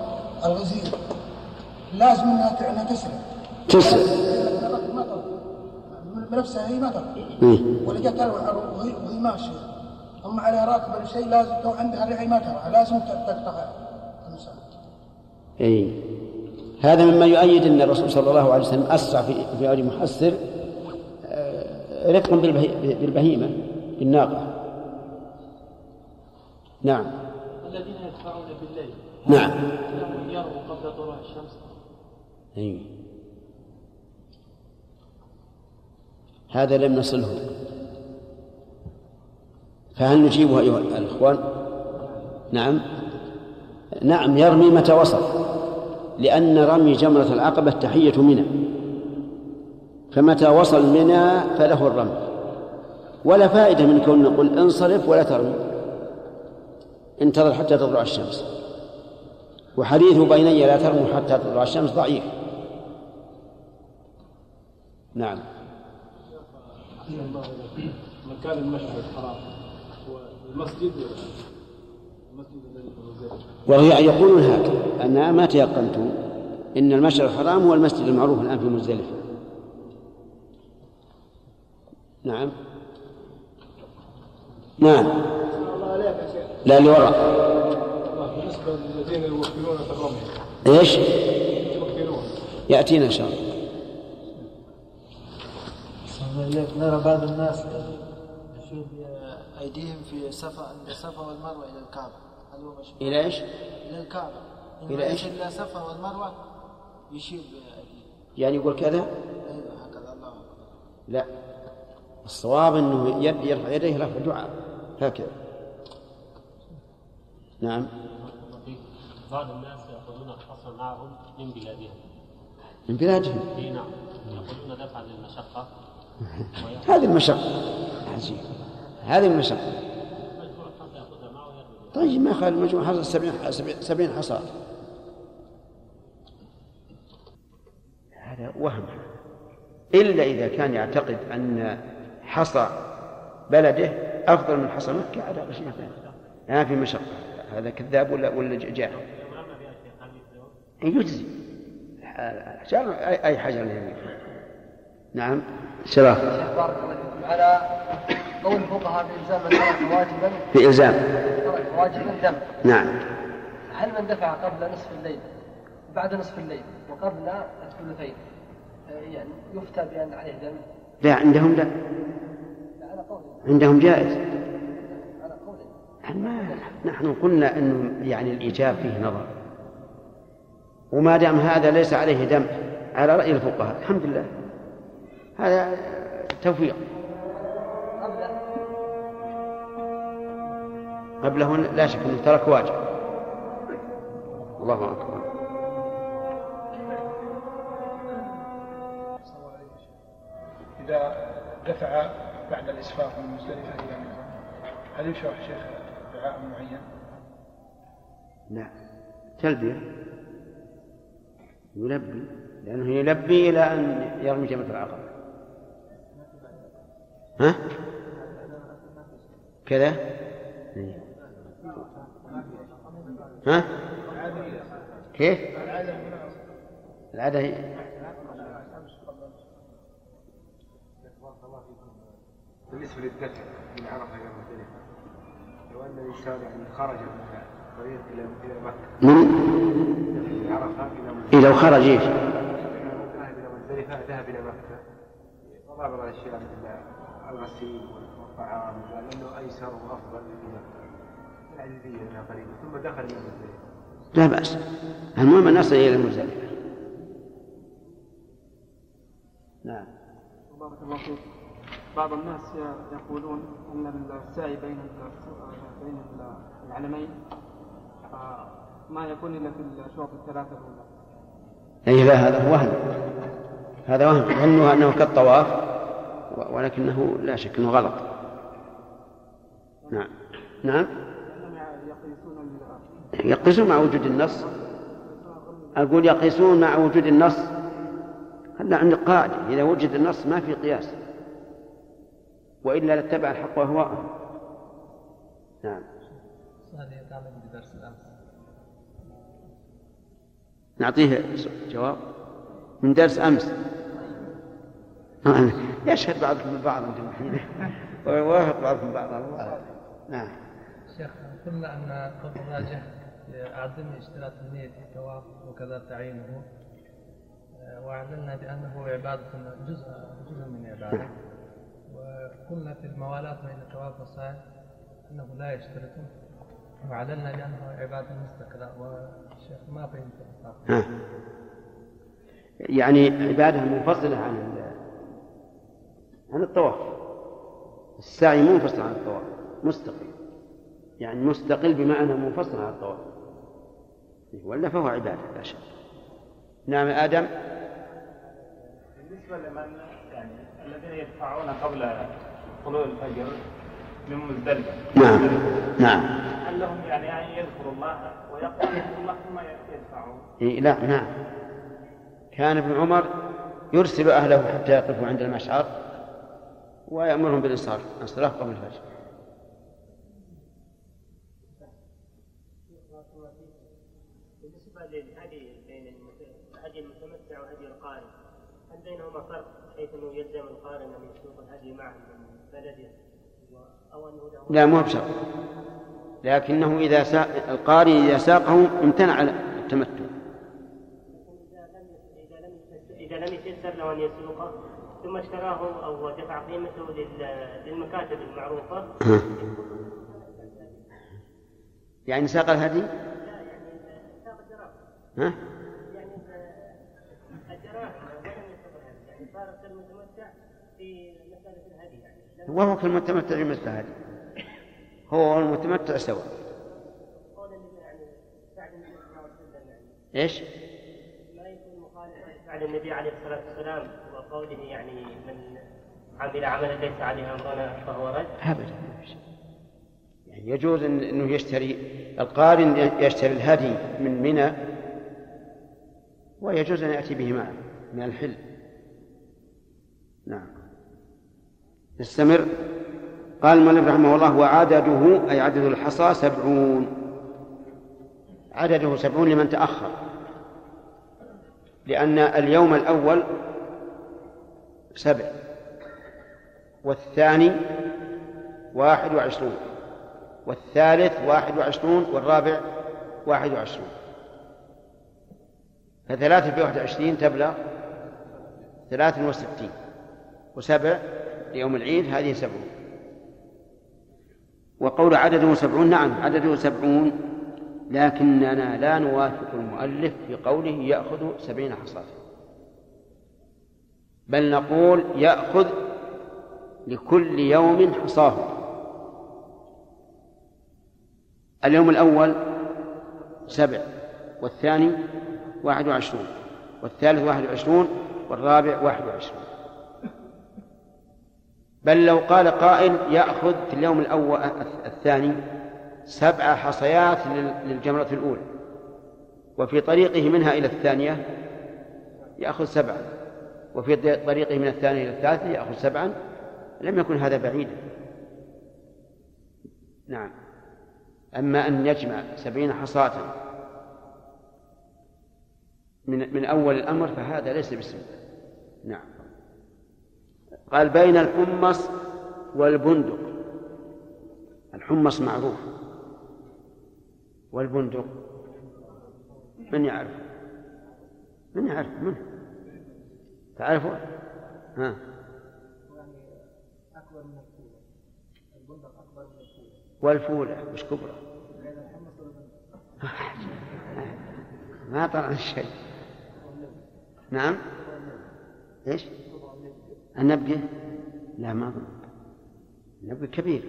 الغزير. لازم إنها تسرع تسرع ما تطلع. من نفسها هي ما تطلع إيه. ولا جت الو- وهي ماشية. اما عليها راكب ولا شيء لازم لو عندها رعي ما ترى. لازم ت- تقطع المسافه أي هذا مما يؤيد أن الرسول صلى الله عليه وسلم أسرع في في أول محسر رفقا بالبهي- بالبهيمة بالناقة. نعم. الذين يدفعون بالليل. نعم. لهم يروا قبل طلوع الشمس. أي هذا لم نصله. فهل نجيبه أيها الإخوان؟ نعم. نعم يرمي متى وصل. لأن رمي جمرة العقبة تحية منى فمتى وصل منى فله الرمي ولا فائدة من كون نقول انصرف ولا ترمي. انتظر حتى تطلع الشمس. وحديث بيني لا ترموا حتى تطلع الشمس ضعيف. نعم. مكان المشهد الحرام. والمسجد وهي يقولون هكذا أنا ما تيقنت إن المشعر الحرام هو المسجد المعروف الآن في مزدلفة. نعم. نعم. لا اللي وراء. بالنسبة للذين يوكلون في الرمي. إيش؟ يوكلون. يأتينا إن شاء الله. نرى بعض الناس يشير أيديهم في صفا عند الصفا والمروة إلى الكعبة. هل هو مشروع؟ إلى إيش؟ إلى الكعبة. إلى إيش؟ إلى الصفا والمروة يشير بأيديه يعني يقول كذا؟ أيوه هكذا. الله لا. الصواب أنه يرفع يديه رفع دعاء. هكذا. نعم. بعض الناس يأخذون الحصى معهم من بلادهم. من بلادهم اي نعم يأخذون دفعا للمشقة هذه المشقة. عجيب. هذه المشقة. طيب ما خالد مجموع حصل سبعين سبعين- سبعين حصى هذا وهم. إلا إذا كان يعتقد أن حصى بلده أفضل من حصى مكة هذا شيء ثاني ما في مشقة. هذا كذاب ولا ولا جاهل؟ يجزي. حجر أي حجر يمين نعم. شيخ بارك الله على قول الفقهاء بإلزام من ترك واجبا. في إلزام. ترك واجبا دم. نعم. هل من دفع قبل نصف الليل؟ بعد نصف الليل. وقبل الثلثين يعني يفتى بأن عليه دم. لا عندهم لا. عندهم جائز. ما نحن قلنا إنه يعني الإيجاب فيه نظر. وما دام هذا ليس عليه دم على رأي الفقهاء الحمد لله. هذا توفيق. قبله لا شك إنه ترك واجب. الله أكبر. إذا دفع بعد الإسفار من مزدلفة إلى منى هل يشرع شيخ دعاء معين؟ لا تلبية يلبي لأنه يلبي إلى أن يرمي جمرة العقبة ها؟ كذا؟ ها؟ كيف؟ العادة بالنسبة للدفع من عرفة إلى مزدلفة لو أن الإنسان يعني خرج من الطريق إلى إلى مكة. من؟ من عرفة إلى مزدلفة إيه لو خرج إيش؟ ذهب إلى مزدلفة ذهب إلى مكة وبعض الأشياء مثل الغسيل والطعام لأنه أيسر وأفضل من مكة. العزيزية أنها قريبة ثم دخل إلى مزدلفة لا بأس. المهم أن نصل إلى المزدلفة. نعم. بعض الناس يقولون أن السعي بين بين العلمين آه، ما يكون إلا في الاشواط الثلاثة الأولى. أي لا هذا وهم. هذا وهم. ظنوا أنه كالطواف ولكنه لا شك أنه غلط. نعم. نعم. يقيسون مع وجود النص. أقول يقيسون مع وجود النص. هلا عند قاعدة؟ إذا وجد النص ما في قياس. وإلا لاتبع الحق أهواءهم نعم. نعطيه جواب. من درس أمس. يشهد بعضكم البعض أنتم الحين ويوافق بعضكم بعضا الله نعم. شيخ قلنا أن قول الراجح أعدم اشتراط النية في الطواف وكذا تعيينه آه، وأعلنا بأنه عبادة جزء جزء من عبادة. وقلنا في الموالاة بين الطواف والسعي أنه لا يشترط. وأعلنا بأنه عبادة مستقلة والشيخ ما فهمت. يعني عبادة منفصلة عن عن الطواف. السعي منفصل عن الطواف. مستقل. يعني مستقل بمعنى منفصل عن الطواف. ولا فهو عبادة لا شك. نعم آدم. بالنسبة لمن يعني الذين يدفعون قبل طلوع الفجر من مزدلفة. نعم نعم. هل لهم يعني أن يذكروا الله ويقرأوا الله ثم يدفعوا؟ إيه لا نعم. كان ابن عمر يرسل أهله حتى يقفوا عند المشعر ويأمرهم بالإنصار الصلاة قبل الفجر. بالنسبة للهدي بين هدي المتمتع وهدي القارن هل بينهما فرق؟ حيث أنه يلزم القارن ان يسوق الهدي معه من بلده أو أنه له لا مو بشرط. لكنه إذا ساق القارئ إذا ساقه امتنع التمتع. إذا لم يتيسر له ان يسوقه ثم اشتراه أو دفع قيمته لل- للمكاتب المعروفة. يعني ساق الهدي؟ ها؟ الدراهم ولم يسوق الهدي يعني صار كالمتمتع في مسألة الهدي يعني. وهو كالمتمتع مثل هذه هو والمتمتع سواء. إيش؟ ما يكون مخالفا فعل النبي عليه الصلاة والسلام وقوله يعني من عمل عملا ليس عليه أمرنا فهو رد. ابدا. يعني يجوز إنه يشتري القارن يشتري الهدي من منى ويجوز أن يأتي به معه من الحل. نعم. نستمر قال المؤلف رحمه الله وعدده أي عدد الحصى سبعون. عدده سبعون لمن تأخر. لأن اليوم الأول سبع والثاني واحد وعشرون والثالث واحد وعشرون والرابع واحد وعشرون. فثلاثة في واحد وعشرين تبلغ ثلاث وستين وسبع ليوم العيد هذه سبعون. وقول عدده سبعون نعم عدده سبعون لكننا لا نوافق المؤلف في قوله يأخذ سبعين حصاة بل نقول يأخذ لكل يوم حصاه. اليوم الأول سبع والثاني واحد وعشرون والثالث واحد وعشرون والرابع واحد وعشرون. بل لو قال قائل يأخذ في اليوم الأول الثاني سبع حصيات لل- للجمرة الأولى وفي طريقه منها إلى الثانية يأخذ سبعا وفي طريقه من الثانية إلى الثالثة يأخذ سبعا لم يكن هذا بعيدا. نعم. أما أن يجمع سبعين حصاة من من أول الأمر فهذا ليس بسنة نعم. قال بين الحمص والبندق. الحمص معروف. والبندق من يعرف؟ من يعرف من تعرفه؟ ها. أكبر من الفولة البندق أكبر من الفولة والفولة مش كبرى. ما طلع شيء. نعم. إيش؟ النبقة لا ما أظن النبقة كبير.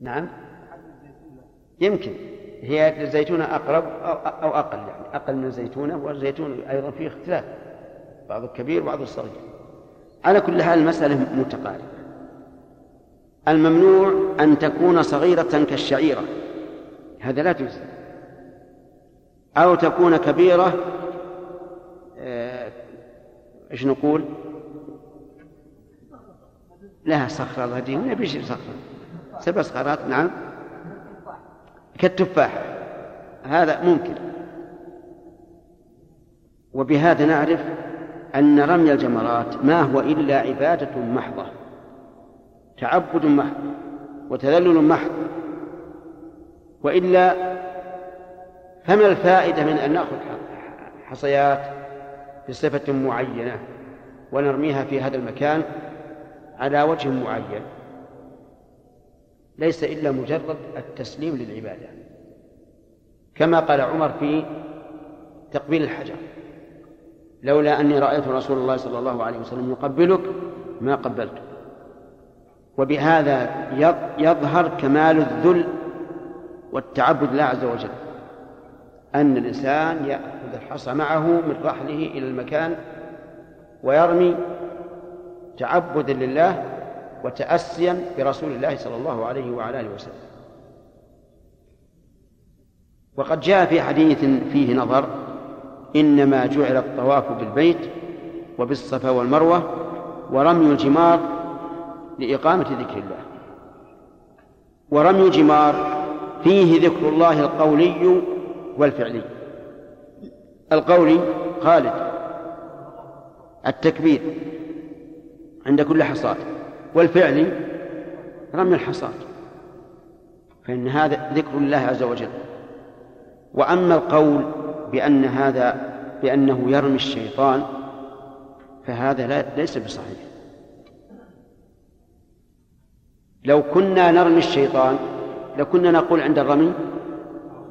نعم. يمكن. هي الزيتونة أقرب أو, أو أقل يعني أقل من الزيتونة والزيتون أيضا فيه اختلاف. بعض الكبير وبعض الصغير. على كل حال المسألة متقاربة. الممنوع أن تكون صغيرة كالشعيرة. هذا لا تجزي. أو تكون كبيرة آه، إيش نقول؟ لها صخرة الله يهديهم. بيش صخرة. سبع صخرات نعم. كالتفاح. هذا ممكن. وبهذا نعرف أن رمي الجمرات ما هو إلا عبادة محضة. تعبد محض وتذلل محض. وإلا فما الفائدة من أن نأخذ حصيات بصفة معينة ونرميها في هذا المكان على وجه معين؟ ليس إلا مجرد التسليم للعبادة. كما قال عمر في تقبيل الحجر لولا أني رأيت رسول الله صلى الله عليه وسلم يقبلك ما قبلته وبهذا يظهر كمال الذل والتعبد لله عز وجل. أن الإنسان يأخذ الحصى معه من رحله إلى المكان ويرمي تعبدا لله وتأسيا برسول الله صلى الله عليه وعلى آله وسلم. وقد جاء في حديث فيه نظر إنما جعل الطواف بالبيت وبالصفا والمروة ورمي الجمار لإقامة ذكر الله. ورمي الجمار فيه ذكر الله القولي والفعلي. القولي خالد. التكبير عند كل حصاد. والفعلي رمي الحصاد. فإن هذا ذكر الله عز وجل. وأما القول بأن هذا بأنه يرمي الشيطان فهذا لا ليس بصحيح. لو كنا نرمي الشيطان لكنا نقول عند الرمي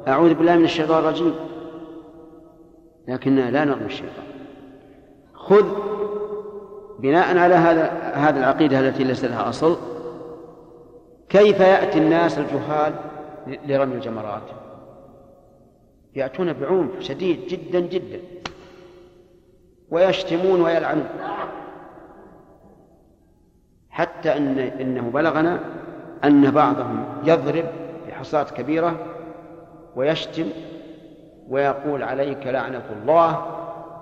أعوذ بالله من الشيطان الرجيم. لكننا لا نرمي الشيطان. خذ بناء على هذا هذه العقيدة التي ليس لها أصل. كيف يأتي الناس الجهال لرمي الجمرات؟ يأتون بعنف شديد جدا جدا. ويشتمون ويلعنون. حتى أن إنه بلغنا أن بعضهم يضرب بحصاة كبيرة ويشتم ويقول عليك لعنة الله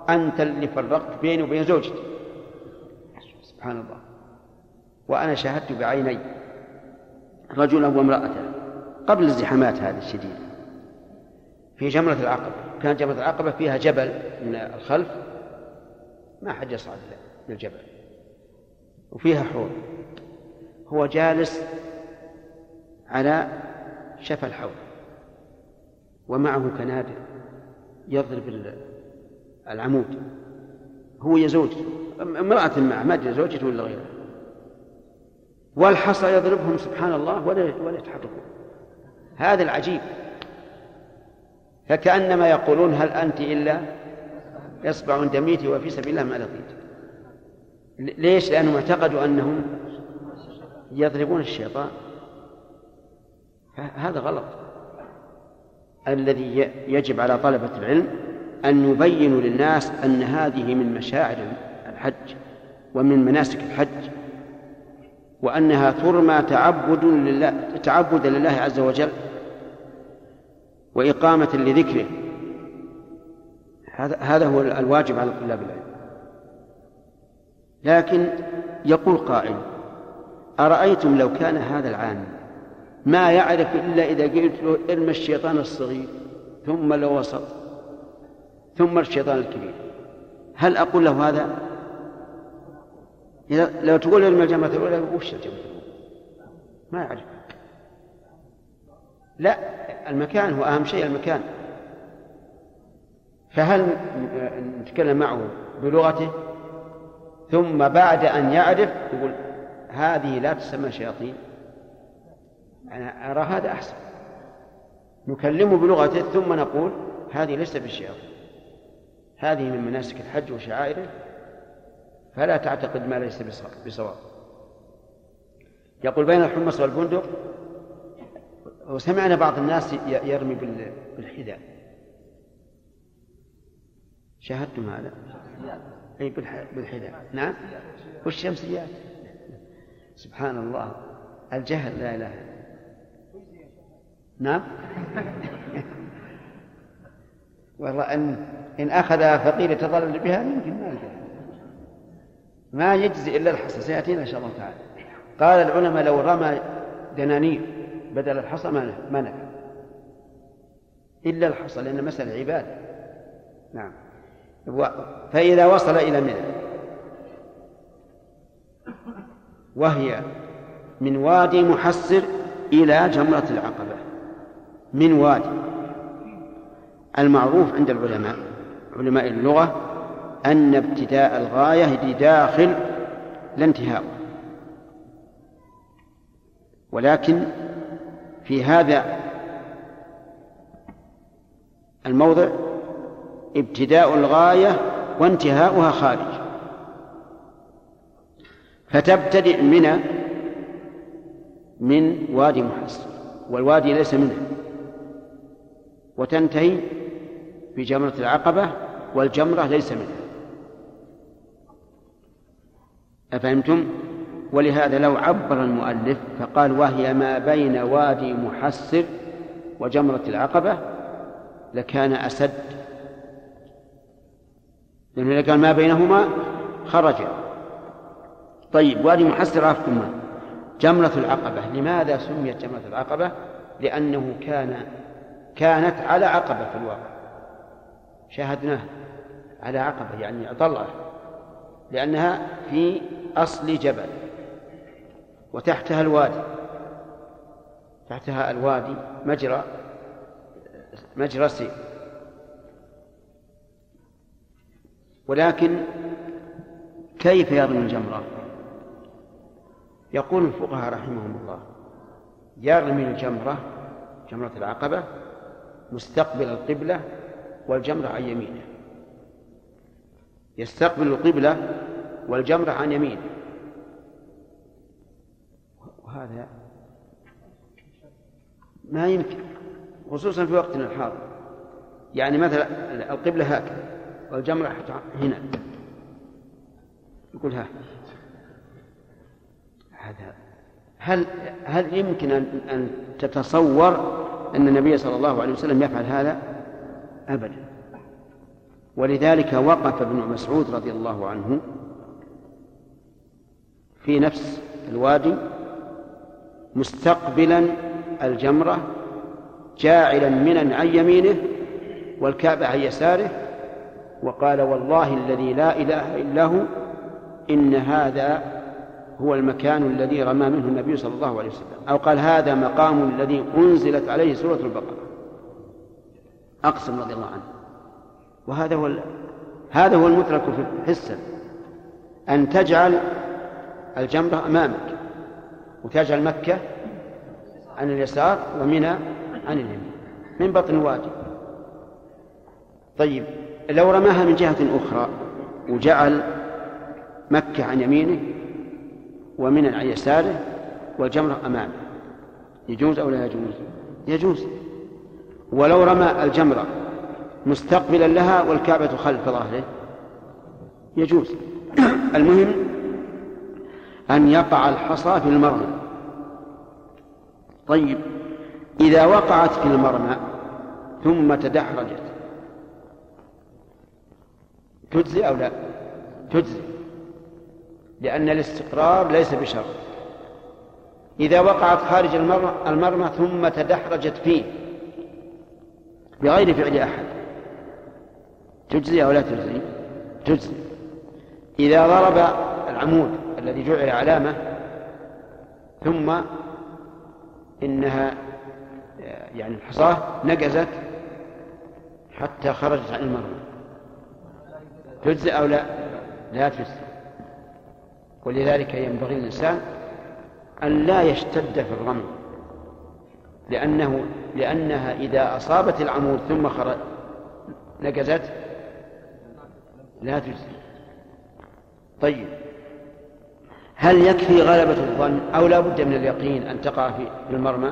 أنت اللي فرقت بيني وبين زوجتي. سبحان الله. وأنا شاهدت بعيني رجلا وامرأته قبل الزحامات هذه الشديدة في جمرة العقبة. كانت جمرة العقبة فيها جبل من الخلف. ما حد يصعد للجبل وفيها حوض. هو جالس على شفا الحوض. ومعه كنادر يضرب العمود. هو يا زوجته امرأة معه ما أدري زوجته ولا غيره. والحصى يضربهم سبحان الله ولا ولا يتحركون. هذا العجيب. فكأنما يقولون هل أنت إلا إصبع دميتي وفي سبيل الله ما لقيت ليش؟ لأنهم اعتقدوا أنهم يضربون الشيطان. هذا غلط. الذي يجب على طلبة العلم أن يبينوا للناس أن هذه من مشاعر الحج ومن مناسك الحج وأنها ترمى تعبد لله تعبدا لله عز وجل وإقامة لذكره. هذا هذا هو الواجب على طلاب العلم. لكن يقول قائل أرأيتم لو كان هذا العام ما يعرف إلا إذا قلت له ارمى الشيطان الصغير ثم الوسط ثم الشيطان الكبير. هل أقول له هذا؟ إذا لو تقول ارمى الجمرة الأولى وش الجمرة ما يعرف. لا المكان هو أهم شيء المكان. فهل نتكلم معه بلغته؟ ثم بعد أن يعرف يقول هذه لا تسمى شياطين. أنا أرى هذا أحسن. نكلمه بلغته ثم نقول هذه ليست بالشياطين هذه من مناسك الحج وشعائره. فلا تعتقد ما ليس بصواب. يقول بين الحمص والبندق وسمعنا بعض الناس يرمي بالحذاء. شاهدتم هذا؟ أي بالحذاء. نعم؟ والشمسيات. سبحان الله. الجهل لا إله نعم؟ والله أن إن أخذ فقير يتضلل بها يمكن ما ما يجزي إلا الحصى سيأتينا إن شاء الله تعالى. قال العلماء لو رمى دنانير بدل الحصى ما نفع. إلا الحصى لأن مسألة عبادة. نعم. فإذا وصل إلى منى وهي من وادي محسر إلى جمرة العقبة. من وادي المعروف عند العلماء علماء اللغة أن ابتداء الغاية لداخل لا انتهاء ولكن في هذا الموضع ابتداء الغاية وانتهاؤها خارج. فتبتدئ منى من وادي محصر والوادي ليس منها. وتنتهي بجمرة العقبة والجمرة ليس منها أفهمتم؟ ولهذا لو عبر المؤلف فقال وهي ما بين وادي محصر وجمرة العقبة لكان أسد لأنه إذا كان ما بينهما خرج طيب وادي محصر عرفتم جمرة العقبة لماذا سميت جمرة العقبة؟ لأنه كان كانت على عقبة في الواقع. شاهدناها على عقبة يعني طلعة لأنها في أصل جبل وتحتها الوادي. تحتها الوادي مجرى مجرى سير ولكن كيف يرمي الجمرة؟ يقول الفقهاء رحمهم الله يرمي الجمرة جمرة العقبة مستقبل القبلة والجمرة عن يمينه. يستقبل القبلة والجمرة عن يمينه. وهذا ما يمكن خصوصا في وقتنا الحاضر. يعني مثلا القبلة هكذا والجمرة هنا. يقول ها هذا هل هل يمكن أن تتصور أن النبي صلى الله عليه وسلم يفعل هذا؟ أبدا ولذلك وقف ابن مسعود رضي الله عنه في نفس الوادي مستقبلا الجمرة جاعلا منا عن يمينه والكعبة عن يساره وقال والله الذي لا إله إلا هو إن هذا هو المكان الذي رمى منه النبي صلى الله عليه وسلم. أو قال هذا مقام الذي أنزلت عليه سورة البقرة. أقسم رضي الله عنه. وهذا هو هذا هو المترك حسا أن تجعل الجمرة أمامك وتجعل مكة عن اليسار ومنى عن اليمين. من بطن الوادي طيب لو رماها من جهة أخرى وجعل مكة عن يمينه ومنى عن يساره والجمرة أمامه. يجوز أو لا يجوز؟ يجوز. ولو رمى الجمرة مستقبلا لها والكعبة خلف ظهره. يجوز. المهم أن يقع الحصى في المرمى. طيب إذا وقعت في المرمى ثم تدحرجت تجزي أو لا؟ تجزي. لأن الاستقرار ليس بشرط إذا وقعت خارج المرمى, المرمى ثم تدحرجت فيه بغير فعل أحد. تجزي أو لا تجزي؟ تجزي. إذا ضرب العمود الذي جعل علامة ثم إنها يعني الحصاة نقزت حتى خرجت عن المرمى. تجزي أو لا؟ لا تجزي. ولذلك ينبغي الإنسان أن لا يشتد في الرمي لأنه لأنها إذا أصابت العمود ثم خرج نقزت لا تجزي. طيب. هل يكفي غلبة الظن أو لا بد من اليقين أن تقع في المرمى؟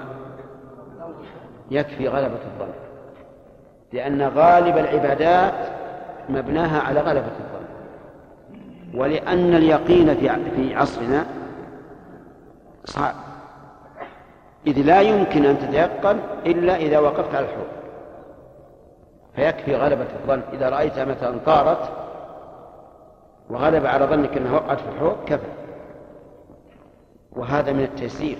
يكفي غلبة الظن لأن غالب العبادات مبناها على غلبة الظن. ولأن اليقين في عصرنا صعب. إذ لا يمكن أن تتيقن إلا إذا وقفت على الحوض. فيكفي غلبة الظن. إذا رأيتها مثلا طارت وغلب على ظنك أنها وقعت في الحوض كفى. وهذا من التيسير.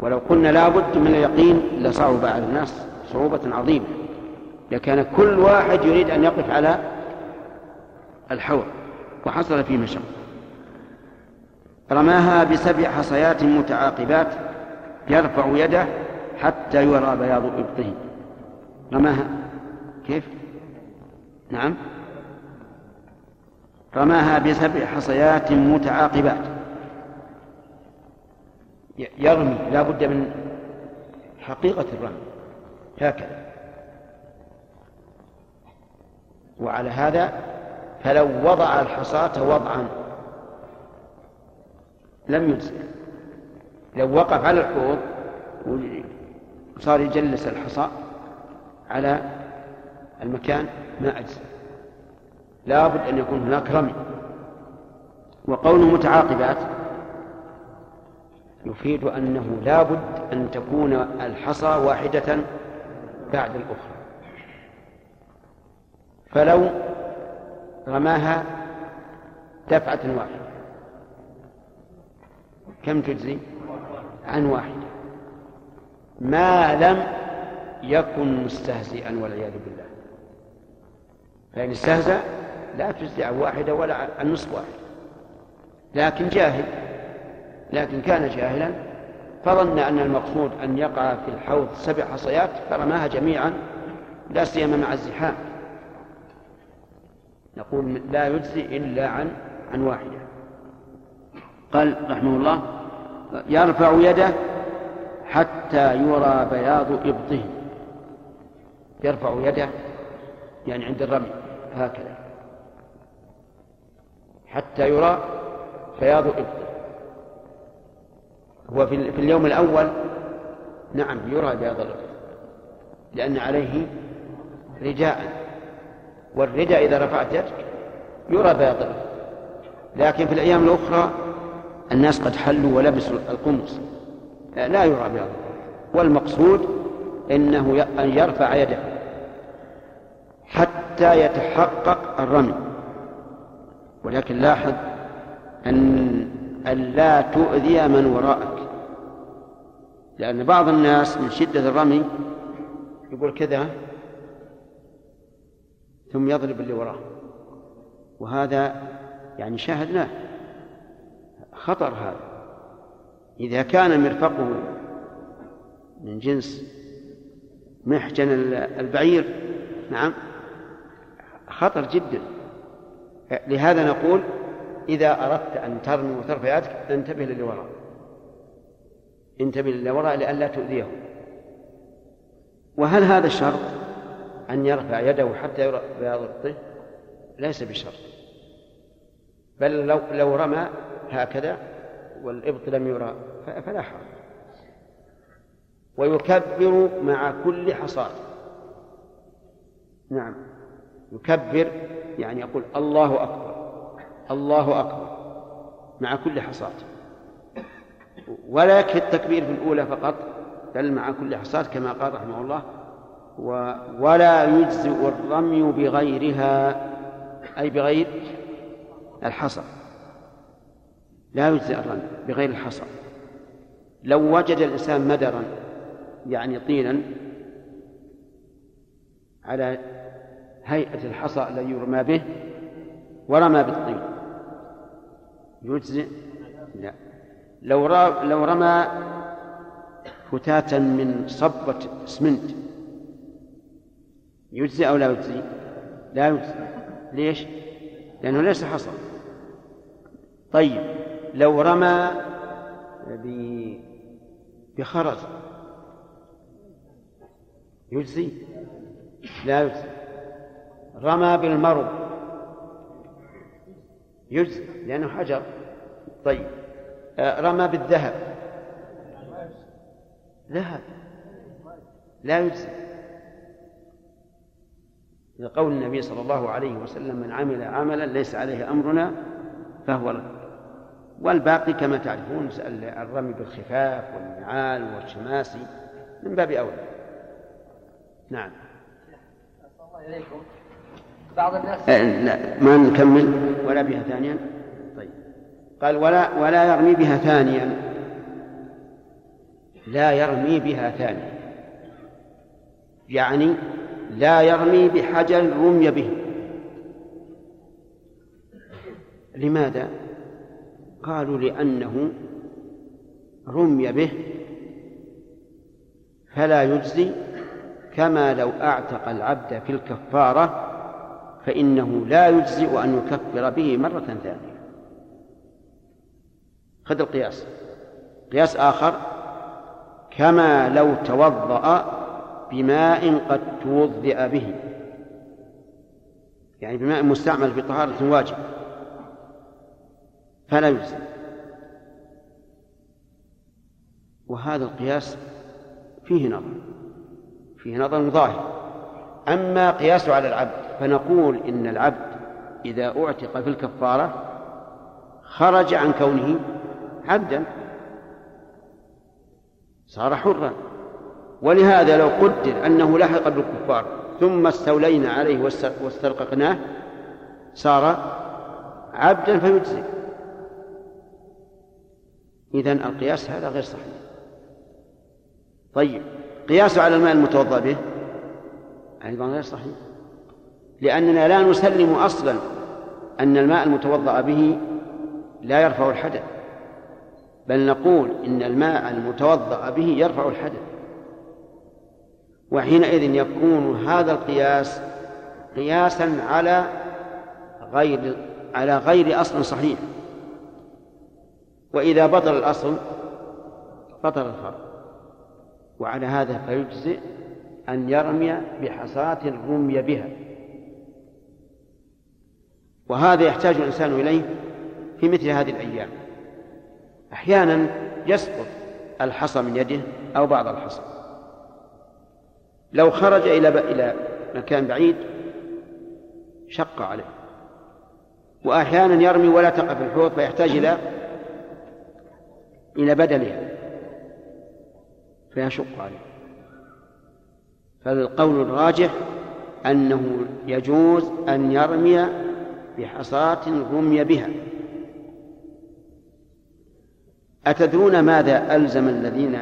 ولو قلنا لا بد من اليقين لصعب على الناس صعوبة عظيمة. لكان كل واحد يريد أن يقف على الحوض. وحصل فيه مشقة رماها بسبع حصيات متعاقبات يرفع يده حتى يرى بياض إبطه. رماها. كيف؟ نعم. رماها بسبع حصيات متعاقبات. يرمي. لا بد من حقيقة الرمي. هكذا. وعلى هذا فلو وضع الحصاة وضعا. لم يجزئ. لو وقف على الحوض وصار يجلس الحصى على المكان ما أجزى لابد أن يكون هناك رمي. وقوله متعاقبات يفيد أنه لابد أن تكون الحصى واحدة بعد الأخرى. فلو رماها دفعة واحدة. كم تجزي؟ عن واحدة. ما لم يكن مستهزئا والعياذ بالله. فإن استهزأ لا تجزي عن واحدة ولا عن نصف واحد. لكن جاهل. لكن كان جاهلا. فظن أن المقصود أن يقع في الحوض سبع حصيات فرماها جميعا. لا سيما مع الزحام. نقول لا يجزي إلا عن عن واحدة. قال رحمه الله يرفع يده حتى يرى بياض إبطه. يرفع يده يعني عند الرمي هكذا. حتى يرى بياض إبطه. هو في اليوم الأول نعم يرى بياض الإبط لأن عليه رداء والرداء إذا رفعت يدك يرى الإبط لكن في الأيام الأخرى الناس قد حلوا ولبسوا القمص. لا يرى بياض والمقصود إنه أن يرفع يده حتى يتحقق الرمي. ولكن لاحظ أن أن لا تؤذي من وراءك. لأن بعض الناس من شدة الرمي يقول كذا ثم يضرب اللي وراه. وهذا يعني شاهدناه. خطر هذا. إذا كان مرفقه من جنس محجن البعير نعم خطر جدا. لهذا نقول إذا أردت أن ترمي وترفع يدك انتبه للي وراء. انتبه للي وراء لئلا تؤذيه. وهل هذا الشرط أن يرفع يده حتى يرى بياض ليس بشرط. بل لو لو رمى هكذا والإبط لم يرى فلا حرج. ويكبر مع كل حصاة نعم. يكبر يعني يقول الله أكبر الله أكبر مع كل حصاة ولا يكفي التكبير في الأولى فقط بل مع كل حصاة كما قال رحمه الله ولا يجزئ الرمي بغيرها أي بغير الحصى. لا يجزئ الرمي بغير الحصى. لو وجد الإنسان مدرا يعني طينا على هيئة الحصى الذي يرمى به ورمى بالطين. يجزئ؟ لا. لو لو رمى فتاة من صبة اسمنت يجزي أو لا يجزي؟ لا يجزي. ليش؟ لأنه ليس حصى طيب لو رمى بخرز يجزي؟ لا يجزي. رمى بالمرض يجزي لأنه حجر. طيب آه، رمى بالذهب. ذهب. لا يجزي. لقول النبي صلى الله عليه وسلم من عمل عملا ليس عليه أمرنا فهو رد. والباقي كما تعرفون الرمي بالخفاف والنعال والشماسي من باب أولى. نعم. بعض الناس آه، لا ما نكمل. ولا بها ثانيا؟ طيب. قال ولا ولا يرمي بها ثانيا. لا يرمي بها ثانيا. يعني لا يرمي بحجر رمي به. لماذا؟ قالوا لأنه رمي به فلا يجزي كما لو أعتق العبد في الكفارة فإنه لا يجزئ أن يكفر به مرة ثانية. خذ القياس. قياس آخر كما لو توضأ بماء قد توضئ به. يعني بماء مستعمل في طهارة واجب. فلا يجزي. وهذا القياس فيه نظر. فيه نظر ظاهر. أما قياسه على العبد فنقول إن العبد إذا أعتق في الكفارة خرج عن كونه عبدا. صار حرا. ولهذا لو قدر أنه لحق بالكفار ثم استولينا عليه واسترققناه صار عبدا فيجزي. إذن القياس هذا غير صحيح. طيب قياسه على الماء المتوضأ به أيضا غير صحيح. لأننا لا نسلم أصلا أن الماء المتوضأ به لا يرفع الحدث بل نقول إن الماء المتوضأ به يرفع الحدث. وحينئذ يكون هذا القياس قياسا على غير على غير أصل صحيح. وإذا بطل الأصل بطل الفرع وعلى هذا فيجزئ أن يرمي بحصاة رمي بها. وهذا يحتاج الإنسان إليه في مثل هذه الأيام. أحيانا يسقط الحصى من يده أو بعض الحصى. لو خرج إلى إلى مكان بعيد شق عليه. وأحيانا يرمي ولا تقع في الحوض فيحتاج إلى إلى بدلها فيشق عليه. فالقول الراجح أنه يجوز أن يرمي بحصاة رمي بها. أتدرون ماذا ألزم الذين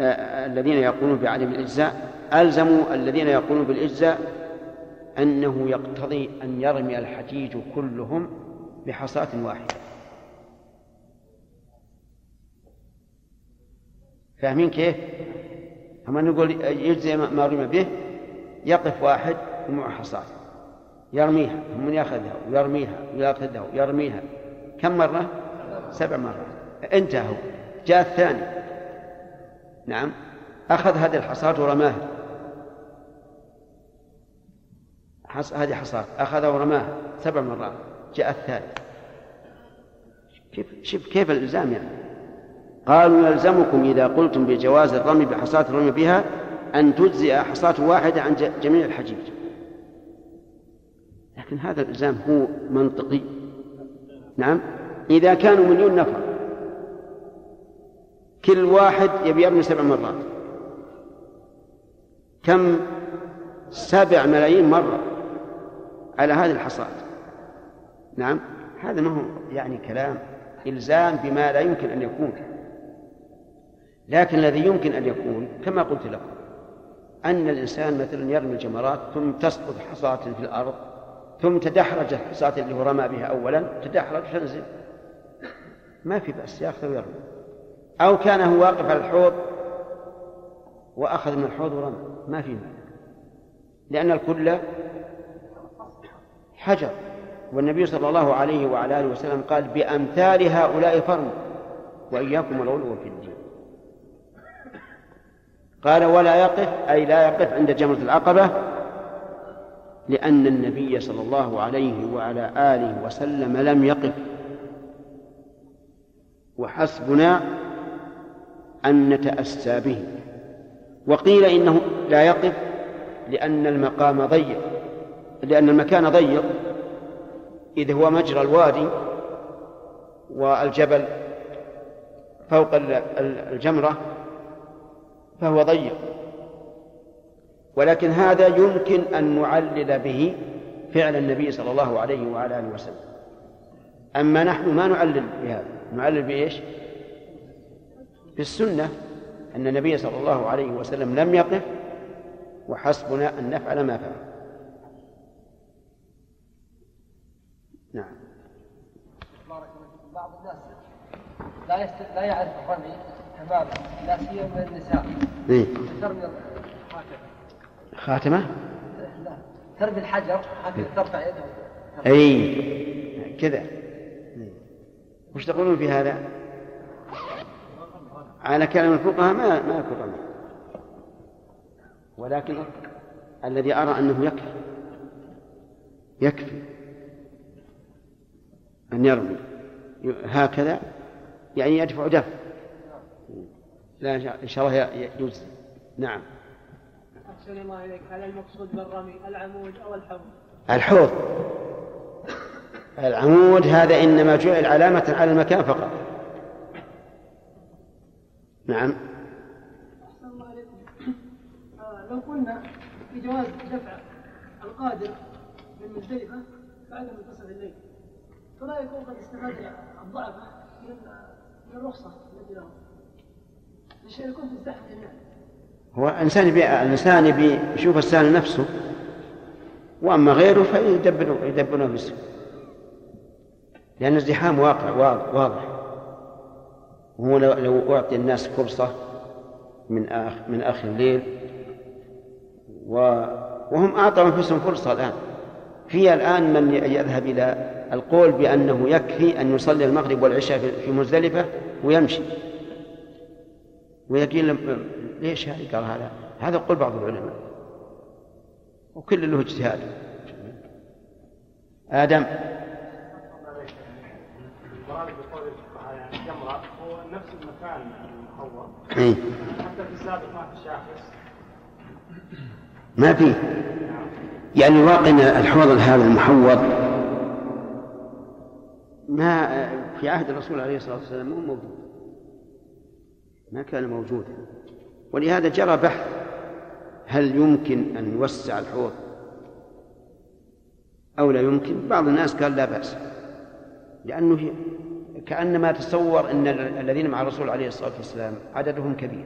آه الذين يقولون بعدم الإجزاء؟ ألزموا الذين يقولون بالإجزاء أنه يقتضي أن يرمي الحجيج كلهم بحصاة واحدة. فاهمين كيف؟ أما نقول يجزي ما رمي به يقف واحد ومعه حصاة يرميها ثم يأخذها ويرميها ويأخذها ويرميها. كم مرة؟ سبع مرات. انتهى جاء الثاني. نعم. أخذ هذه الحصاة ورماها. حص... هذه حصاة أخذ ورماها سبع مرات جاء الثالث كيف شوف كيف الإلزام يعني؟ قالوا يلزمكم إذا قلتم بجواز الرمي بحصاة الرمي بها أن تجزئ حصاة واحدة عن جميع الحجيج. لكن هذا الإلزام هو منطقي. نعم؟ إذا كانوا مليون نفر كل واحد يبي يرمي سبع مرات. كم؟ سبع ملايين مرة. على هذه الحصاة نعم. هذا ما هو يعني كلام إلزام بما لا يمكن أن يكون. لكن الذي يمكن أن يكون كما قلت لكم أن الإنسان مثلا يرمي الجمرات ثم تسقط حصاة في الأرض ثم تدحرج الحصاة اللي هو رمى بها أولا تدحرج تنزل. ما في بأس يأخذ ويرمي. أو كان هو واقف على الحوض وأخذ من الحوض ورمى. ما في. لأن الكل حجر. والنبي صلى الله عليه وعلى آله وسلم قال بأمثال هؤلاء فرموا وإياكم الغلو في الدين. قال ولا يقف أي لا يقف عند جمرة العقبة لأن النبي صلى الله عليه وعلى آله وسلم لم يقف. وحسبنا أن نتأسى به. وقيل إنه لا يقف لأن المقام ضيق. لأن المكان ضيق. إذ هو مجرى الوادي والجبل فوق الجمرة فهو ضيق. ولكن هذا يمكن أن نعلل به فعل النبي صلى الله عليه وعلى آله وسلم. أما نحن ما نعلل بهذا. نعلل بإيش؟ بالسنة أن النبي صلى الله عليه وسلم لم يقف وحسبنا أن نفعل ما فعل. نعم. بعض الناس لا يست... لا يعرف الرمي تماما لا سيما من النساء. إيه؟ ترمي هكذا خاتمة. لا. ترمي الحجر هكذا ترفع يدها أي كذا. وش تقولون في هذا؟ على كلام الفقهاء ما ما يكون رمي. ولكن الذي أرى أنه يكفي يكفي. أن يرمي. هكذا يعني يدفع دفع. لا إن شاء الله يجوز نعم. أحسن الله إليك. هل المقصود بالرمي العمود أو الحوض؟ الحوض. العمود هذا إنما جعل علامة على المكان فقط. نعم. أحسن الله عليكم آه لو قلنا في جواز دفع القادر من مزدلفة بعد منتصف الليل فلا يكون قد استفاد الضعفة من الرخصة التي لشيء يكون في هو إنسان يبي الإنسان يبي يشوف السهل نفسه. وأما غيره فيدبروا يدبرونه بالسوء لأن الزحام واقع واضح وهو لو أعطي الناس فرصة من آخر من آخر الليل و وهم أعطوا أنفسهم فرصة الآن. في الآن من يذهب إلى القول بأنه يكفي أن يصلي المغرب والعشاء في مزدلفة ويمشي. ويقول ليش هذا قال هذا هذا قول بعض العلماء. وكل له اجتهاد. آدم؟ حتى في السابق ما في ما فيه. يعني الواقع ان الحوض هذا المحوض. ما في عهد الرسول عليه الصلاة والسلام مو موجود. ما كان موجودا ولهذا جرى بحث هل يمكن أن يوسع الحوض أو لا يمكن؟ بعض الناس قال لا بأس. لأنه كأنما تصور أن الذين مع الرسول عليه الصلاة والسلام عددهم كبير.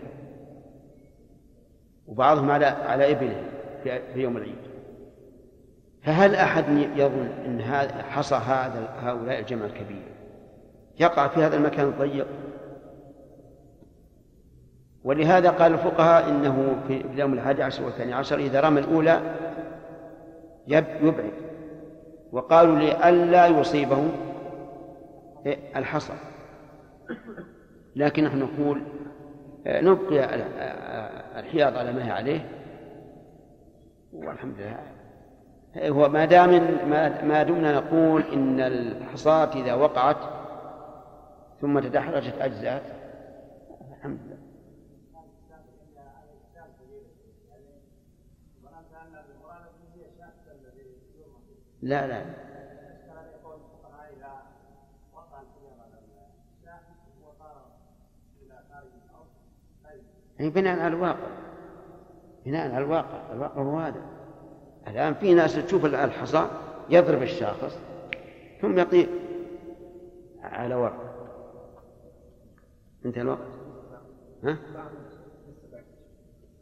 وبعضهم على على إبله في يوم العيد. فهل أحد يظن أن هذا حصى هذا هؤلاء الجمع الكبير؟ يقع في هذا المكان الضيق؟ ولهذا قال الفقهاء إنه في اليوم الحادي عشر والثاني عشر إذا رمى الأولى يبعد. وقالوا لئلا يصيبه الحصى. لكن نحن نقول نبقي الحياض على ما هي عليه. والحمد لله. هو ما دام ما دمنا نقول إن الحصاة إذا وقعت ثم تدحرجت اجزاء الحمد لله. لا لا. هي بناء على الواقع. بناء على الواقع. الواقع هو هذا. الآن في ناس تشوف الحصى يضرب الشاخص ثم يعطي على ورق. انتهى الوقت؟ ها؟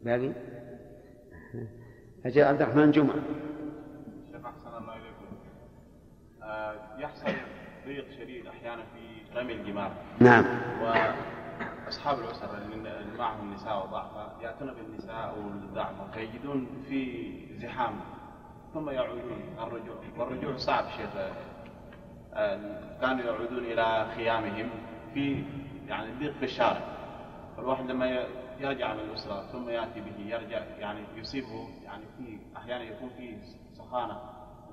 باقي؟ أجل عبد الرحمن جمعة. شيخ أحسن الله إليكم. آه يحصل ضيق شديد أحيانا في رمي الجمار. نعم. أصحاب الأسر اللي معهم نساء وضعفاء يأتون بالنساء والضعفاء فيجدون في زحام. ثم يعودون الرجوع. والرجوع صعب شيخ. كانوا يعودون إلى خيامهم في يعني ضيق في الشارع. فالواحد لما يرجع من الأسرة ثم يأتي به يرجع يعني يصيبه يعني في أحيانا يكون في سخانة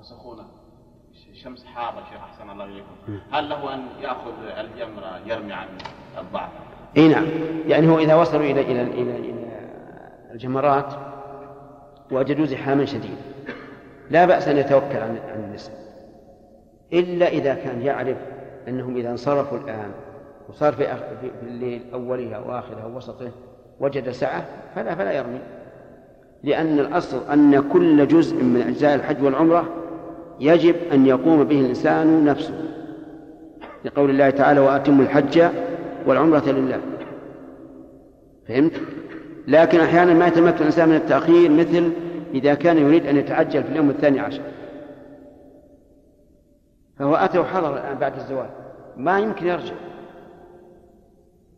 وسخونة شمس حارة شيخ أحسن الله إليكم. هل له أن يأخذ الجمرة يرمي عن الضعف؟ إي نعم. يعني هو إذا وصلوا إلى إلى إلى, إلى الجمرات وجدوا زحاما شديدا. لا بأس أن يتوكل عن النساء. إلا إذا كان يعرف أنهم إذا انصرفوا الآن وصار في في الليل اوله أو اخره أو وسطه وجد سعة فلا فلا يرمي. لأن الأصل أن كل جزء من أجزاء الحج والعمرة يجب أن يقوم به الإنسان نفسه. لقول الله تعالى واتموا الحج والعمرة لله. فهمت؟ لكن أحيانا ما يتمكن الإنسان من التأخير مثل إذا كان يريد أن يتعجل في اليوم الثاني عشر. فهو أتى وحضر الآن بعد الزواج ما يمكن يرجع.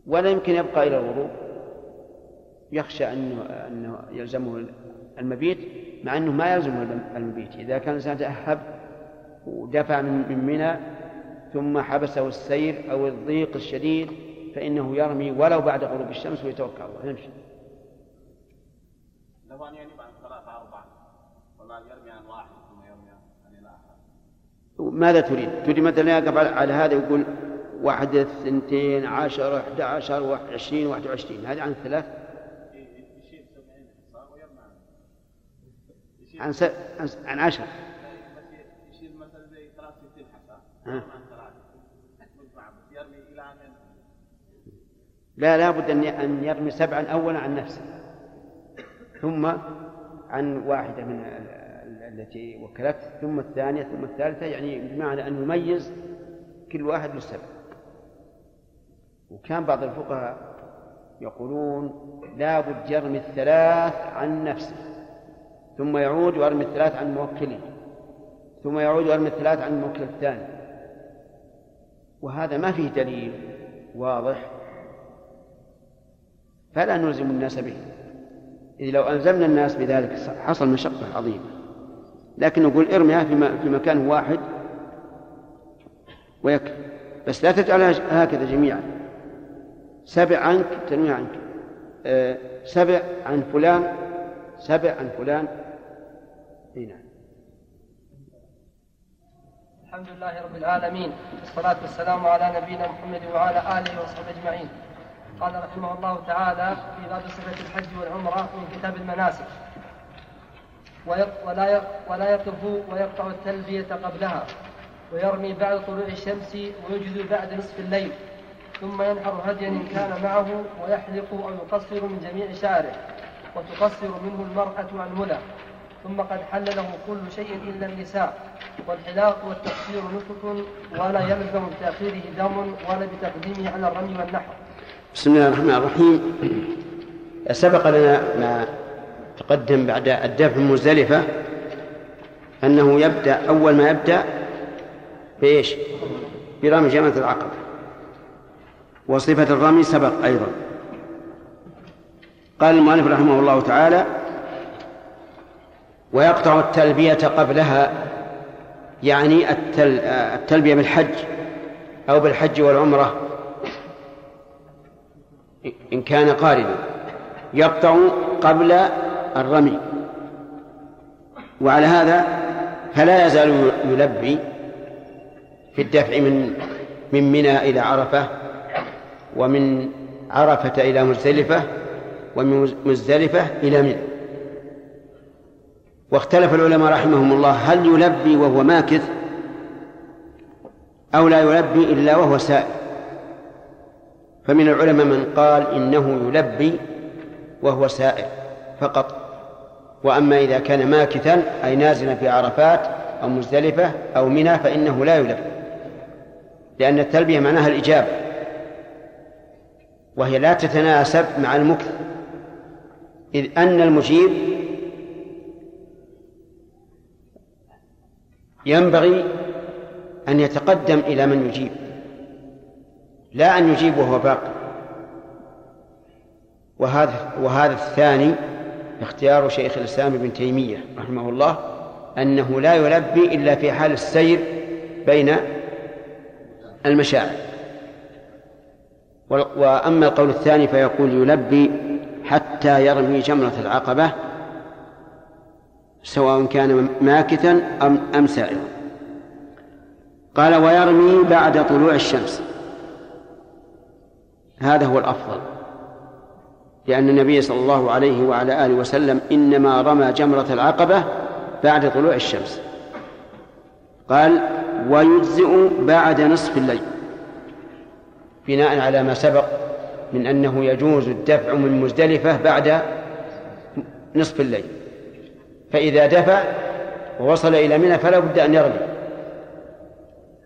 ولا يمكن يبقى إلى الغروب. يخشى أنه أنه يلزمه المبيت مع أنه ما يلزمه المبيت. إذا كان الإنسان تأهب ودفع من منى ثم حبسه السير أو الضيق الشديد فإنه يرمي ولو بعد غروب الشمس ويتوكل. على الله يمشي له أن يرمي عن ثلاثة أربعة ولا يرمي عن واحد ثم يرمي عن الآخر. ماذا تريد؟ تريد مثلا يقف على هذا يقول واحدة اثنتين عشر أحد عشر واحد عشرين واحد وعشرين. هذه عن الثلاث عن س... عن, س... عن عشر. يشيل مثلا زي 63 حصى. ها. عن ثلاثة يرمي إلى أن لا لا بد أن أن يرمي سبعا أولا عن نفسه. ثم عن واحدة من ال- ال- التي وكلته ثم الثانية ثم الثالثة يعني بمعنى أن يميز كل واحد بالسبع. وكان بعض الفقهاء يقولون لا بد يرمي الثلاث عن نفسه ثم يعود ويرمي الثلاث عن موكله ثم يعود ويرمي الثلاث عن الموكل الثاني. وهذا ما فيه دليل واضح فلا نلزم الناس به. إذ لو ألزمنا الناس بذلك حصل مشقة عظيمة. لكن نقول ارميها في مكان واحد ويكفي. بس لا تجعلها هكذا جميعا. سبع عنك تنوي عنك. آه، سبع عن فلان سبع عن فلان. إي نعم. الحمد لله رب العالمين. والصلاة والسلام على نبينا محمد وعلى آله وصحبه أجمعين. قال رحمه الله تعالى في باب صفة الحج والعمرة من كتاب المناسك. ولا ولا يقف ويقطع التلبية قبلها ويرمي بعد طلوع الشمس ويجد بعد نصف الليل ثم ينحر هديا إن كان معه ويحلق أو يقصر من جميع شعره وتقصر منه المرأة عن ملا ثم قد حل له كل شيء إلا النساء والحلاق والتقصير نسك ولا يلزم بتأخيره دم ولا بتقديمه على الرمي والنحر. بسم الله الرحمن الرحيم. سبق لنا ما تقدم بعد الدفع مزدلفة أنه يبدأ أول ما يبدأ بإيش؟ برمي جمرة العقبة وصفة الرمي سبق أيضا. قال المؤلف رحمه الله تعالى ويقطع التلبية قبلها يعني التل... التلبية بالحج أو بالحج والعمرة إن كان قارنا يقطع قبل الرمي. وعلى هذا فلا يزال يلبي في الدفع من من منى إلى عرفة ومن عرفة إلى مزدلفة ومن مزدلفة إلى منى. واختلف العلماء رحمهم الله هل يلبي وهو ماكث أو لا يلبي إلا وهو سائل. فمن العلماء من قال إنه يلبي وهو سائر فقط. وأما إذا كان ماكثا أي نازلا في عرفات أو مزدلفة أو منى فإنه لا يلبي لأن التلبية معناها الإجابة وهي لا تتناسب مع المكث. إذ أن المجيب ينبغي أن يتقدم إلى من يجيب. لا أن يجيب وهو باق وهذا وهذا الثاني اختيار شيخ الإسلام ابن تيمية رحمه الله أنه لا يلبي إلا في حال السير بين المشاعر. وأما القول الثاني فيقول يلبي حتى يرمي جمرة العقبة سواء كان ماكثا أم أم سائرا قال ويرمي بعد طلوع الشمس. هذا هو الأفضل. لأن النبي صلى الله عليه وعلى آله وسلم إنما رمى جمرة العقبة بعد طلوع الشمس. قال ويجزئ بعد نصف الليل. بناء على ما سبق من أنه يجوز الدفع من مزدلفة بعد نصف الليل. فإذا دفع ووصل إلى منى فلا بد أن يرمي.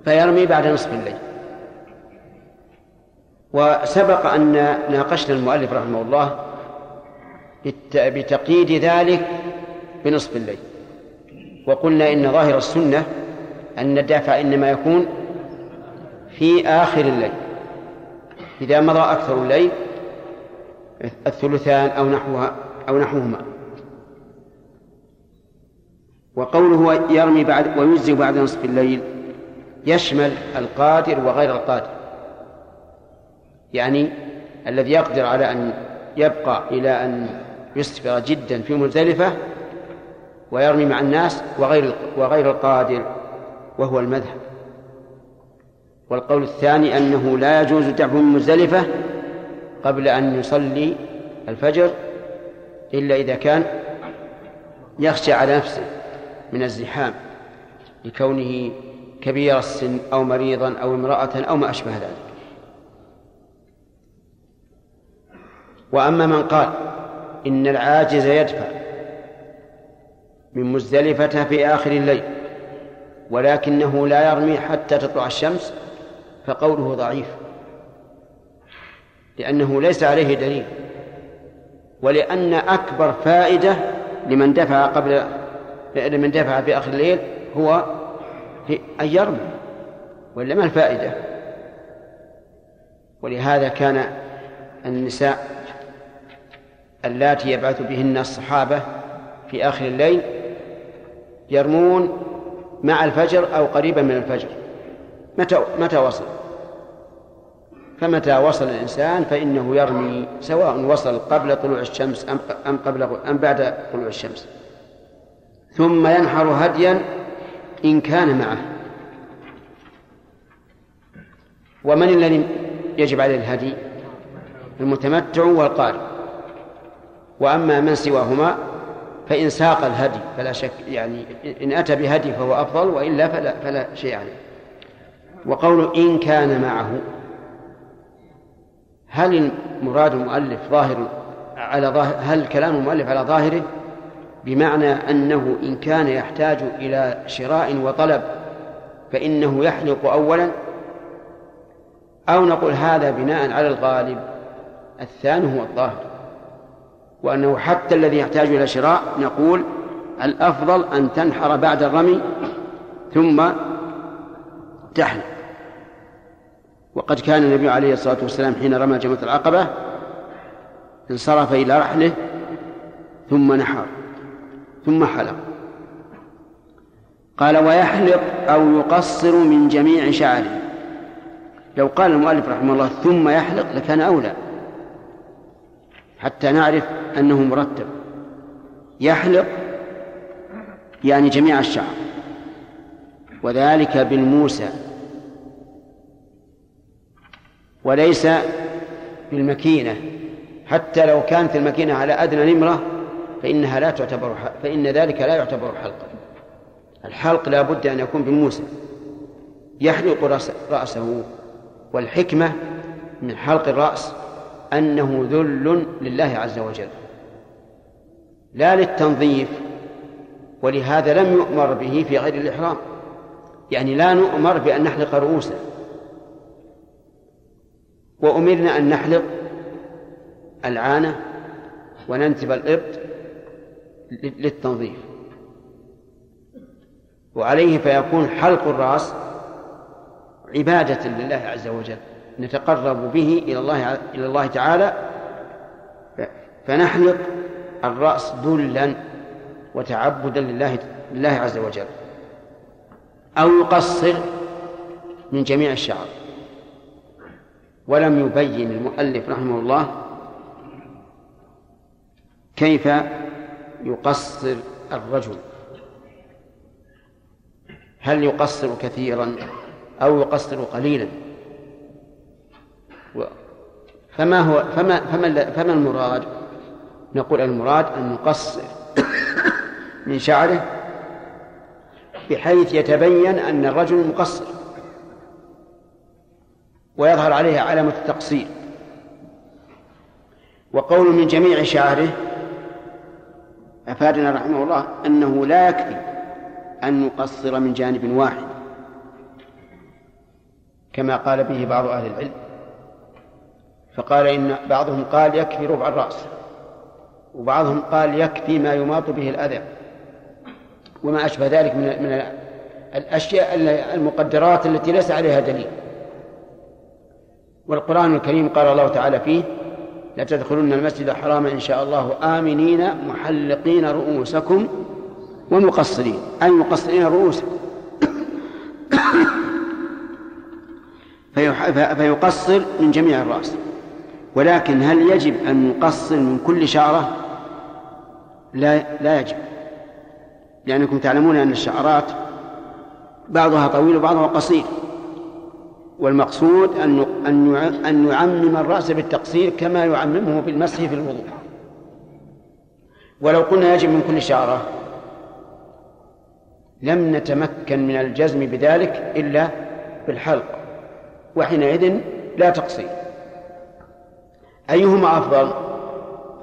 فيرمي بعد نصف الليل. وسبق أن ناقشنا المؤلف رحمه الله بتقييد ذلك بنصف الليل. وقلنا إن ظاهر السنة أن الدافع إنما يكون في آخر الليل. إذا مضى أكثر الليل الثلثان أو نحوها أو نحوهما. وقوله يرمي بعد ويجزي بعد نصف الليل يشمل القادر وغير القادر. يعني الذي يقدر على أن يبقى إلى أن يسفر جدا في مزدلفة ويرمي مع الناس وغير وغير القادر وهو المذهب. والقول الثاني أنه لا يجوز دعه من مزدلفة قبل أن يصلي الفجر إلا إذا كان يخشى على نفسه من الزحام لكونه كبير السن أو مريضا أو امرأة أو ما أشبه ذلك. وأما من قال إن العاجز يدفع من مزدلفة في آخر الليل ولكنه لا يرمي حتى تطلع الشمس فقوله ضعيف لأنه ليس عليه دليل ولأن أكبر فائدة لمن دفع قبل لمن دفع في آخر الليل هو أن يرمي ولا ما الفائدة؟ ولهذا كان النساء اللاتي يبعث بهن الصحابة في آخر الليل يرمون مع الفجر أو قريبا من الفجر. متى متى وصل؟ فمتى وصل الإنسان فإنه يرمي سواء وصل قبل طلوع الشمس أم أم قبل أم بعد طلوع الشمس. ثم ينحر هديا إن كان معه. ومن الذي يجب عليه الهدي؟ المتمتع والقارئ. وأما من سواهما فإن ساق الهدي فلا شك يعني إن أتى بهدي فهو أفضل وإلا فلا, فلا شيء عليه. وقول إن كان معه هل مراد المؤلف ظاهر على ظاهر هل كلام المؤلف على ظاهره بمعنى أنه إن كان يحتاج إلى شراء وطلب فإنه يحلق أولا؟ أو نقول هذا بناء على الغالب الثاني هو الظاهر. وأنه حتى الذي يحتاج إلى شراء نقول الأفضل أن تنحر بعد الرمي ثم تحلق وقد كان النبي عليه الصلاة والسلام حين رمى جمرة العقبة انصرف إلى رحله ثم نحر ثم حلق. قال ويحلق أو يقصر من جميع شعره. لو قال المؤلف رحمه الله ثم يحلق لكان أولى. حتى نعرف أنه مرتب. يحلق يعني جميع الشعر. وذلك بالموسى. وليس بالمكينة. حتى لو كانت المكينة على أدنى نمرة فإنها لا تعتبر فإن ذلك لا يعتبر حلقا. الحلق لا بد أن يكون بالموسى. يحلق رأسه. والحكمة من حلق الرأس أنه ذل لله عز وجل. لا للتنظيف ولهذا لم يؤمر به في غير الإحرام. يعني لا نؤمر بأن نحلق رؤوسنا وأمرنا أن نحلق العانة وننتب الإبط للتنظيف. وعليه فيكون حلق الرأس عبادة لله عز وجل. نتقرب به إلى الله إلى الله تعالى فنحلق الرأس ذلا وتعبدا لله لله عز وجل. أو يقصر من جميع الشعر. ولم يبين المؤلف رحمه الله كيف يقصر الرجل. هل يقصر كثيرا أو يقصر قليلا؟ فما هو فما فما فما المراد؟ نقول المراد أن نقصر من شعره بحيث يتبين أن الرجل مقصر ويظهر عليه علامة التقصير. وقول من جميع شعره أفادنا رحمه الله أنه لا يكفي أن نقصر من جانب واحد. كما قال به بعض أهل العلم فقال إن بعضهم قال يكفي ربع الرأس. وبعضهم قال يكفي ما يماط به الأذى. وما أشبه ذلك من من الأشياء المقدرات التي ليس عليها دليل. والقرآن الكريم قال الله تعالى فيه لتدخلن المسجد الحرام إن شاء الله آمنين محلقين رؤوسكم ومقصرين. أي مقصرين رؤوسكم فيقصر من جميع الرأس. ولكن هل يجب أن نقصر من كل شعرة؟ لا لا يجب. لأنكم تعلمون أن الشعرات بعضها طويل وبعضها قصير. والمقصود أن أن الرأس بالتقصير كما يعممه بالمسح في الوضوء. ولو قلنا يجب من كل شعرة لم نتمكن من الجزم بذلك إلا بالحلق. وحينئذ لا تقصير. أيهما أفضل؟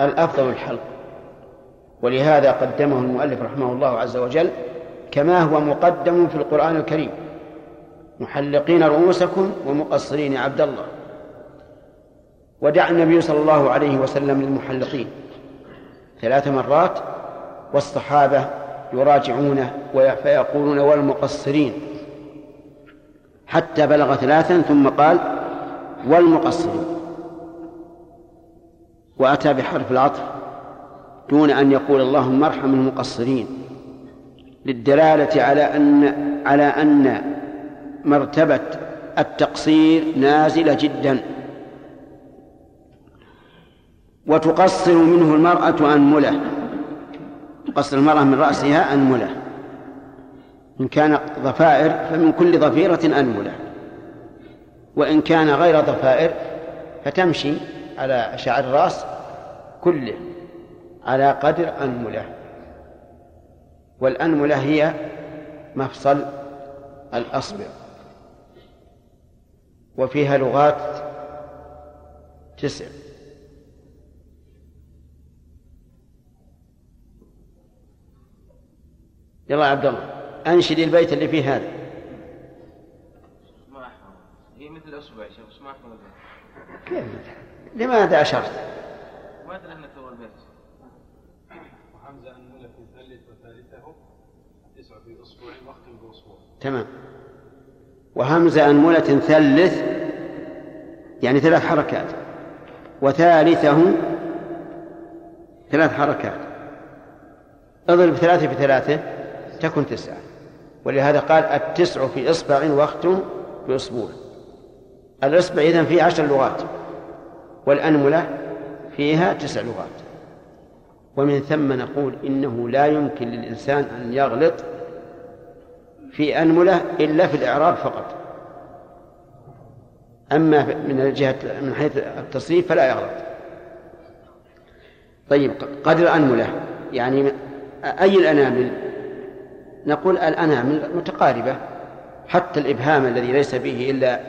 الأفضل الحلق. ولهذا قدمه المؤلف رحمه الله عز وجل كما هو مقدم في القرآن الكريم محلقين رؤوسكم ومقصرين عبد الله. ودعا النبي صلى الله عليه وسلم للمحلقين ثلاث مرات والصحابة يراجعونه فيقولون والمقصرين. حتى بلغ ثلاثا ثم قال والمقصرين. وأتى بحرف العطف دون أن يقول اللهم ارحم المقصرين للدلالة على أن على أن مرتبة التقصير نازلة جدا. وتقصر منه المرأة أنملة تقصر المرأة من رأسها أنملة. إن كان ضفائر فمن كل ضفيرة أنملة. وإن كان غير ضفائر فتمشي على شعر الرأس كله على قدر أنملة. والأنملة هي مفصل الأصبع. وفيها لغات تسع. يلا عبد الله أنشد البيت اللي فيه هذا. ما هي مثل الاصبع يا شيخ ما كيف؟ لماذا أشرت؟ ما ادري انك تو البيت وحمزة انمله في ثلث وثالثه تسع في اصبع واختم باصبع تمام وهمزة أنملة ثلث يعني ثلاث حركات. وثالثه ثلاث حركات. اضرب ثلاثة في ثلاثة تكن تسعة. ولهذا قال التسع في إصبع واختم بأسبوع. الإصبع إذن فيه عشر لغات. والأنملة فيها تسع لغات. ومن ثم نقول إنه لا يمكن للإنسان أن يغلط في أنملة إلا في الإعراب فقط. أما من الجهة من حيث التصريف فلا يغلط. طيب قدر أنملة. يعني أي الأنامل؟ نقول الأنامل متقاربة. حتى الإبهام الذي ليس فيه إلا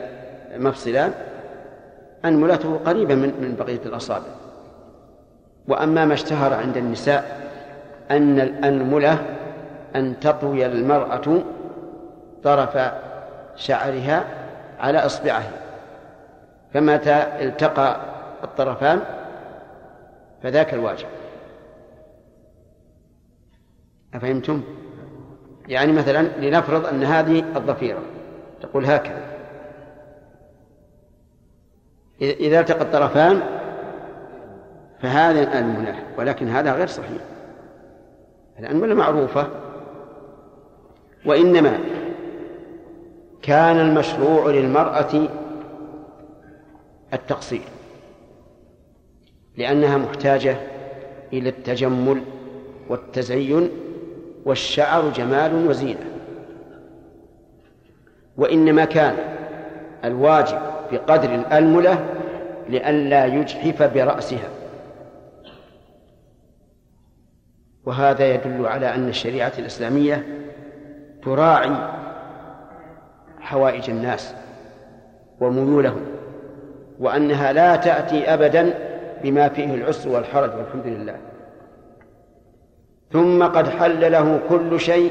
مفصلان أنملته قريبة من من بقية الأصابع. وأما ما اشتهر عند النساء أن الأنملة أن تطوي المرأة طرف شعرها على إصبعه. فمتى التقى الطرفان فذاك الواجب. أفهمتم؟ يعني مثلا لنفرض أن هذه الضفيرة تقول هكذا. إذا التقى الطرفان فهذا المنح ولكن هذا غير صحيح. الأنملة معروفة وإنما كان المشروع للمرأة التقصير لأنها محتاجة إلى التجمل والتزين والشعر جمال وزينة. وإنما كان الواجب بقدر الألملة لئلا يجحف برأسها. وهذا يدل على أن الشريعة الإسلامية تراعي حوائج الناس وميولهم وأنها لا تأتي أبدا بما فيه العسر والحرج والحمد لله. ثم قد حل له كل شيء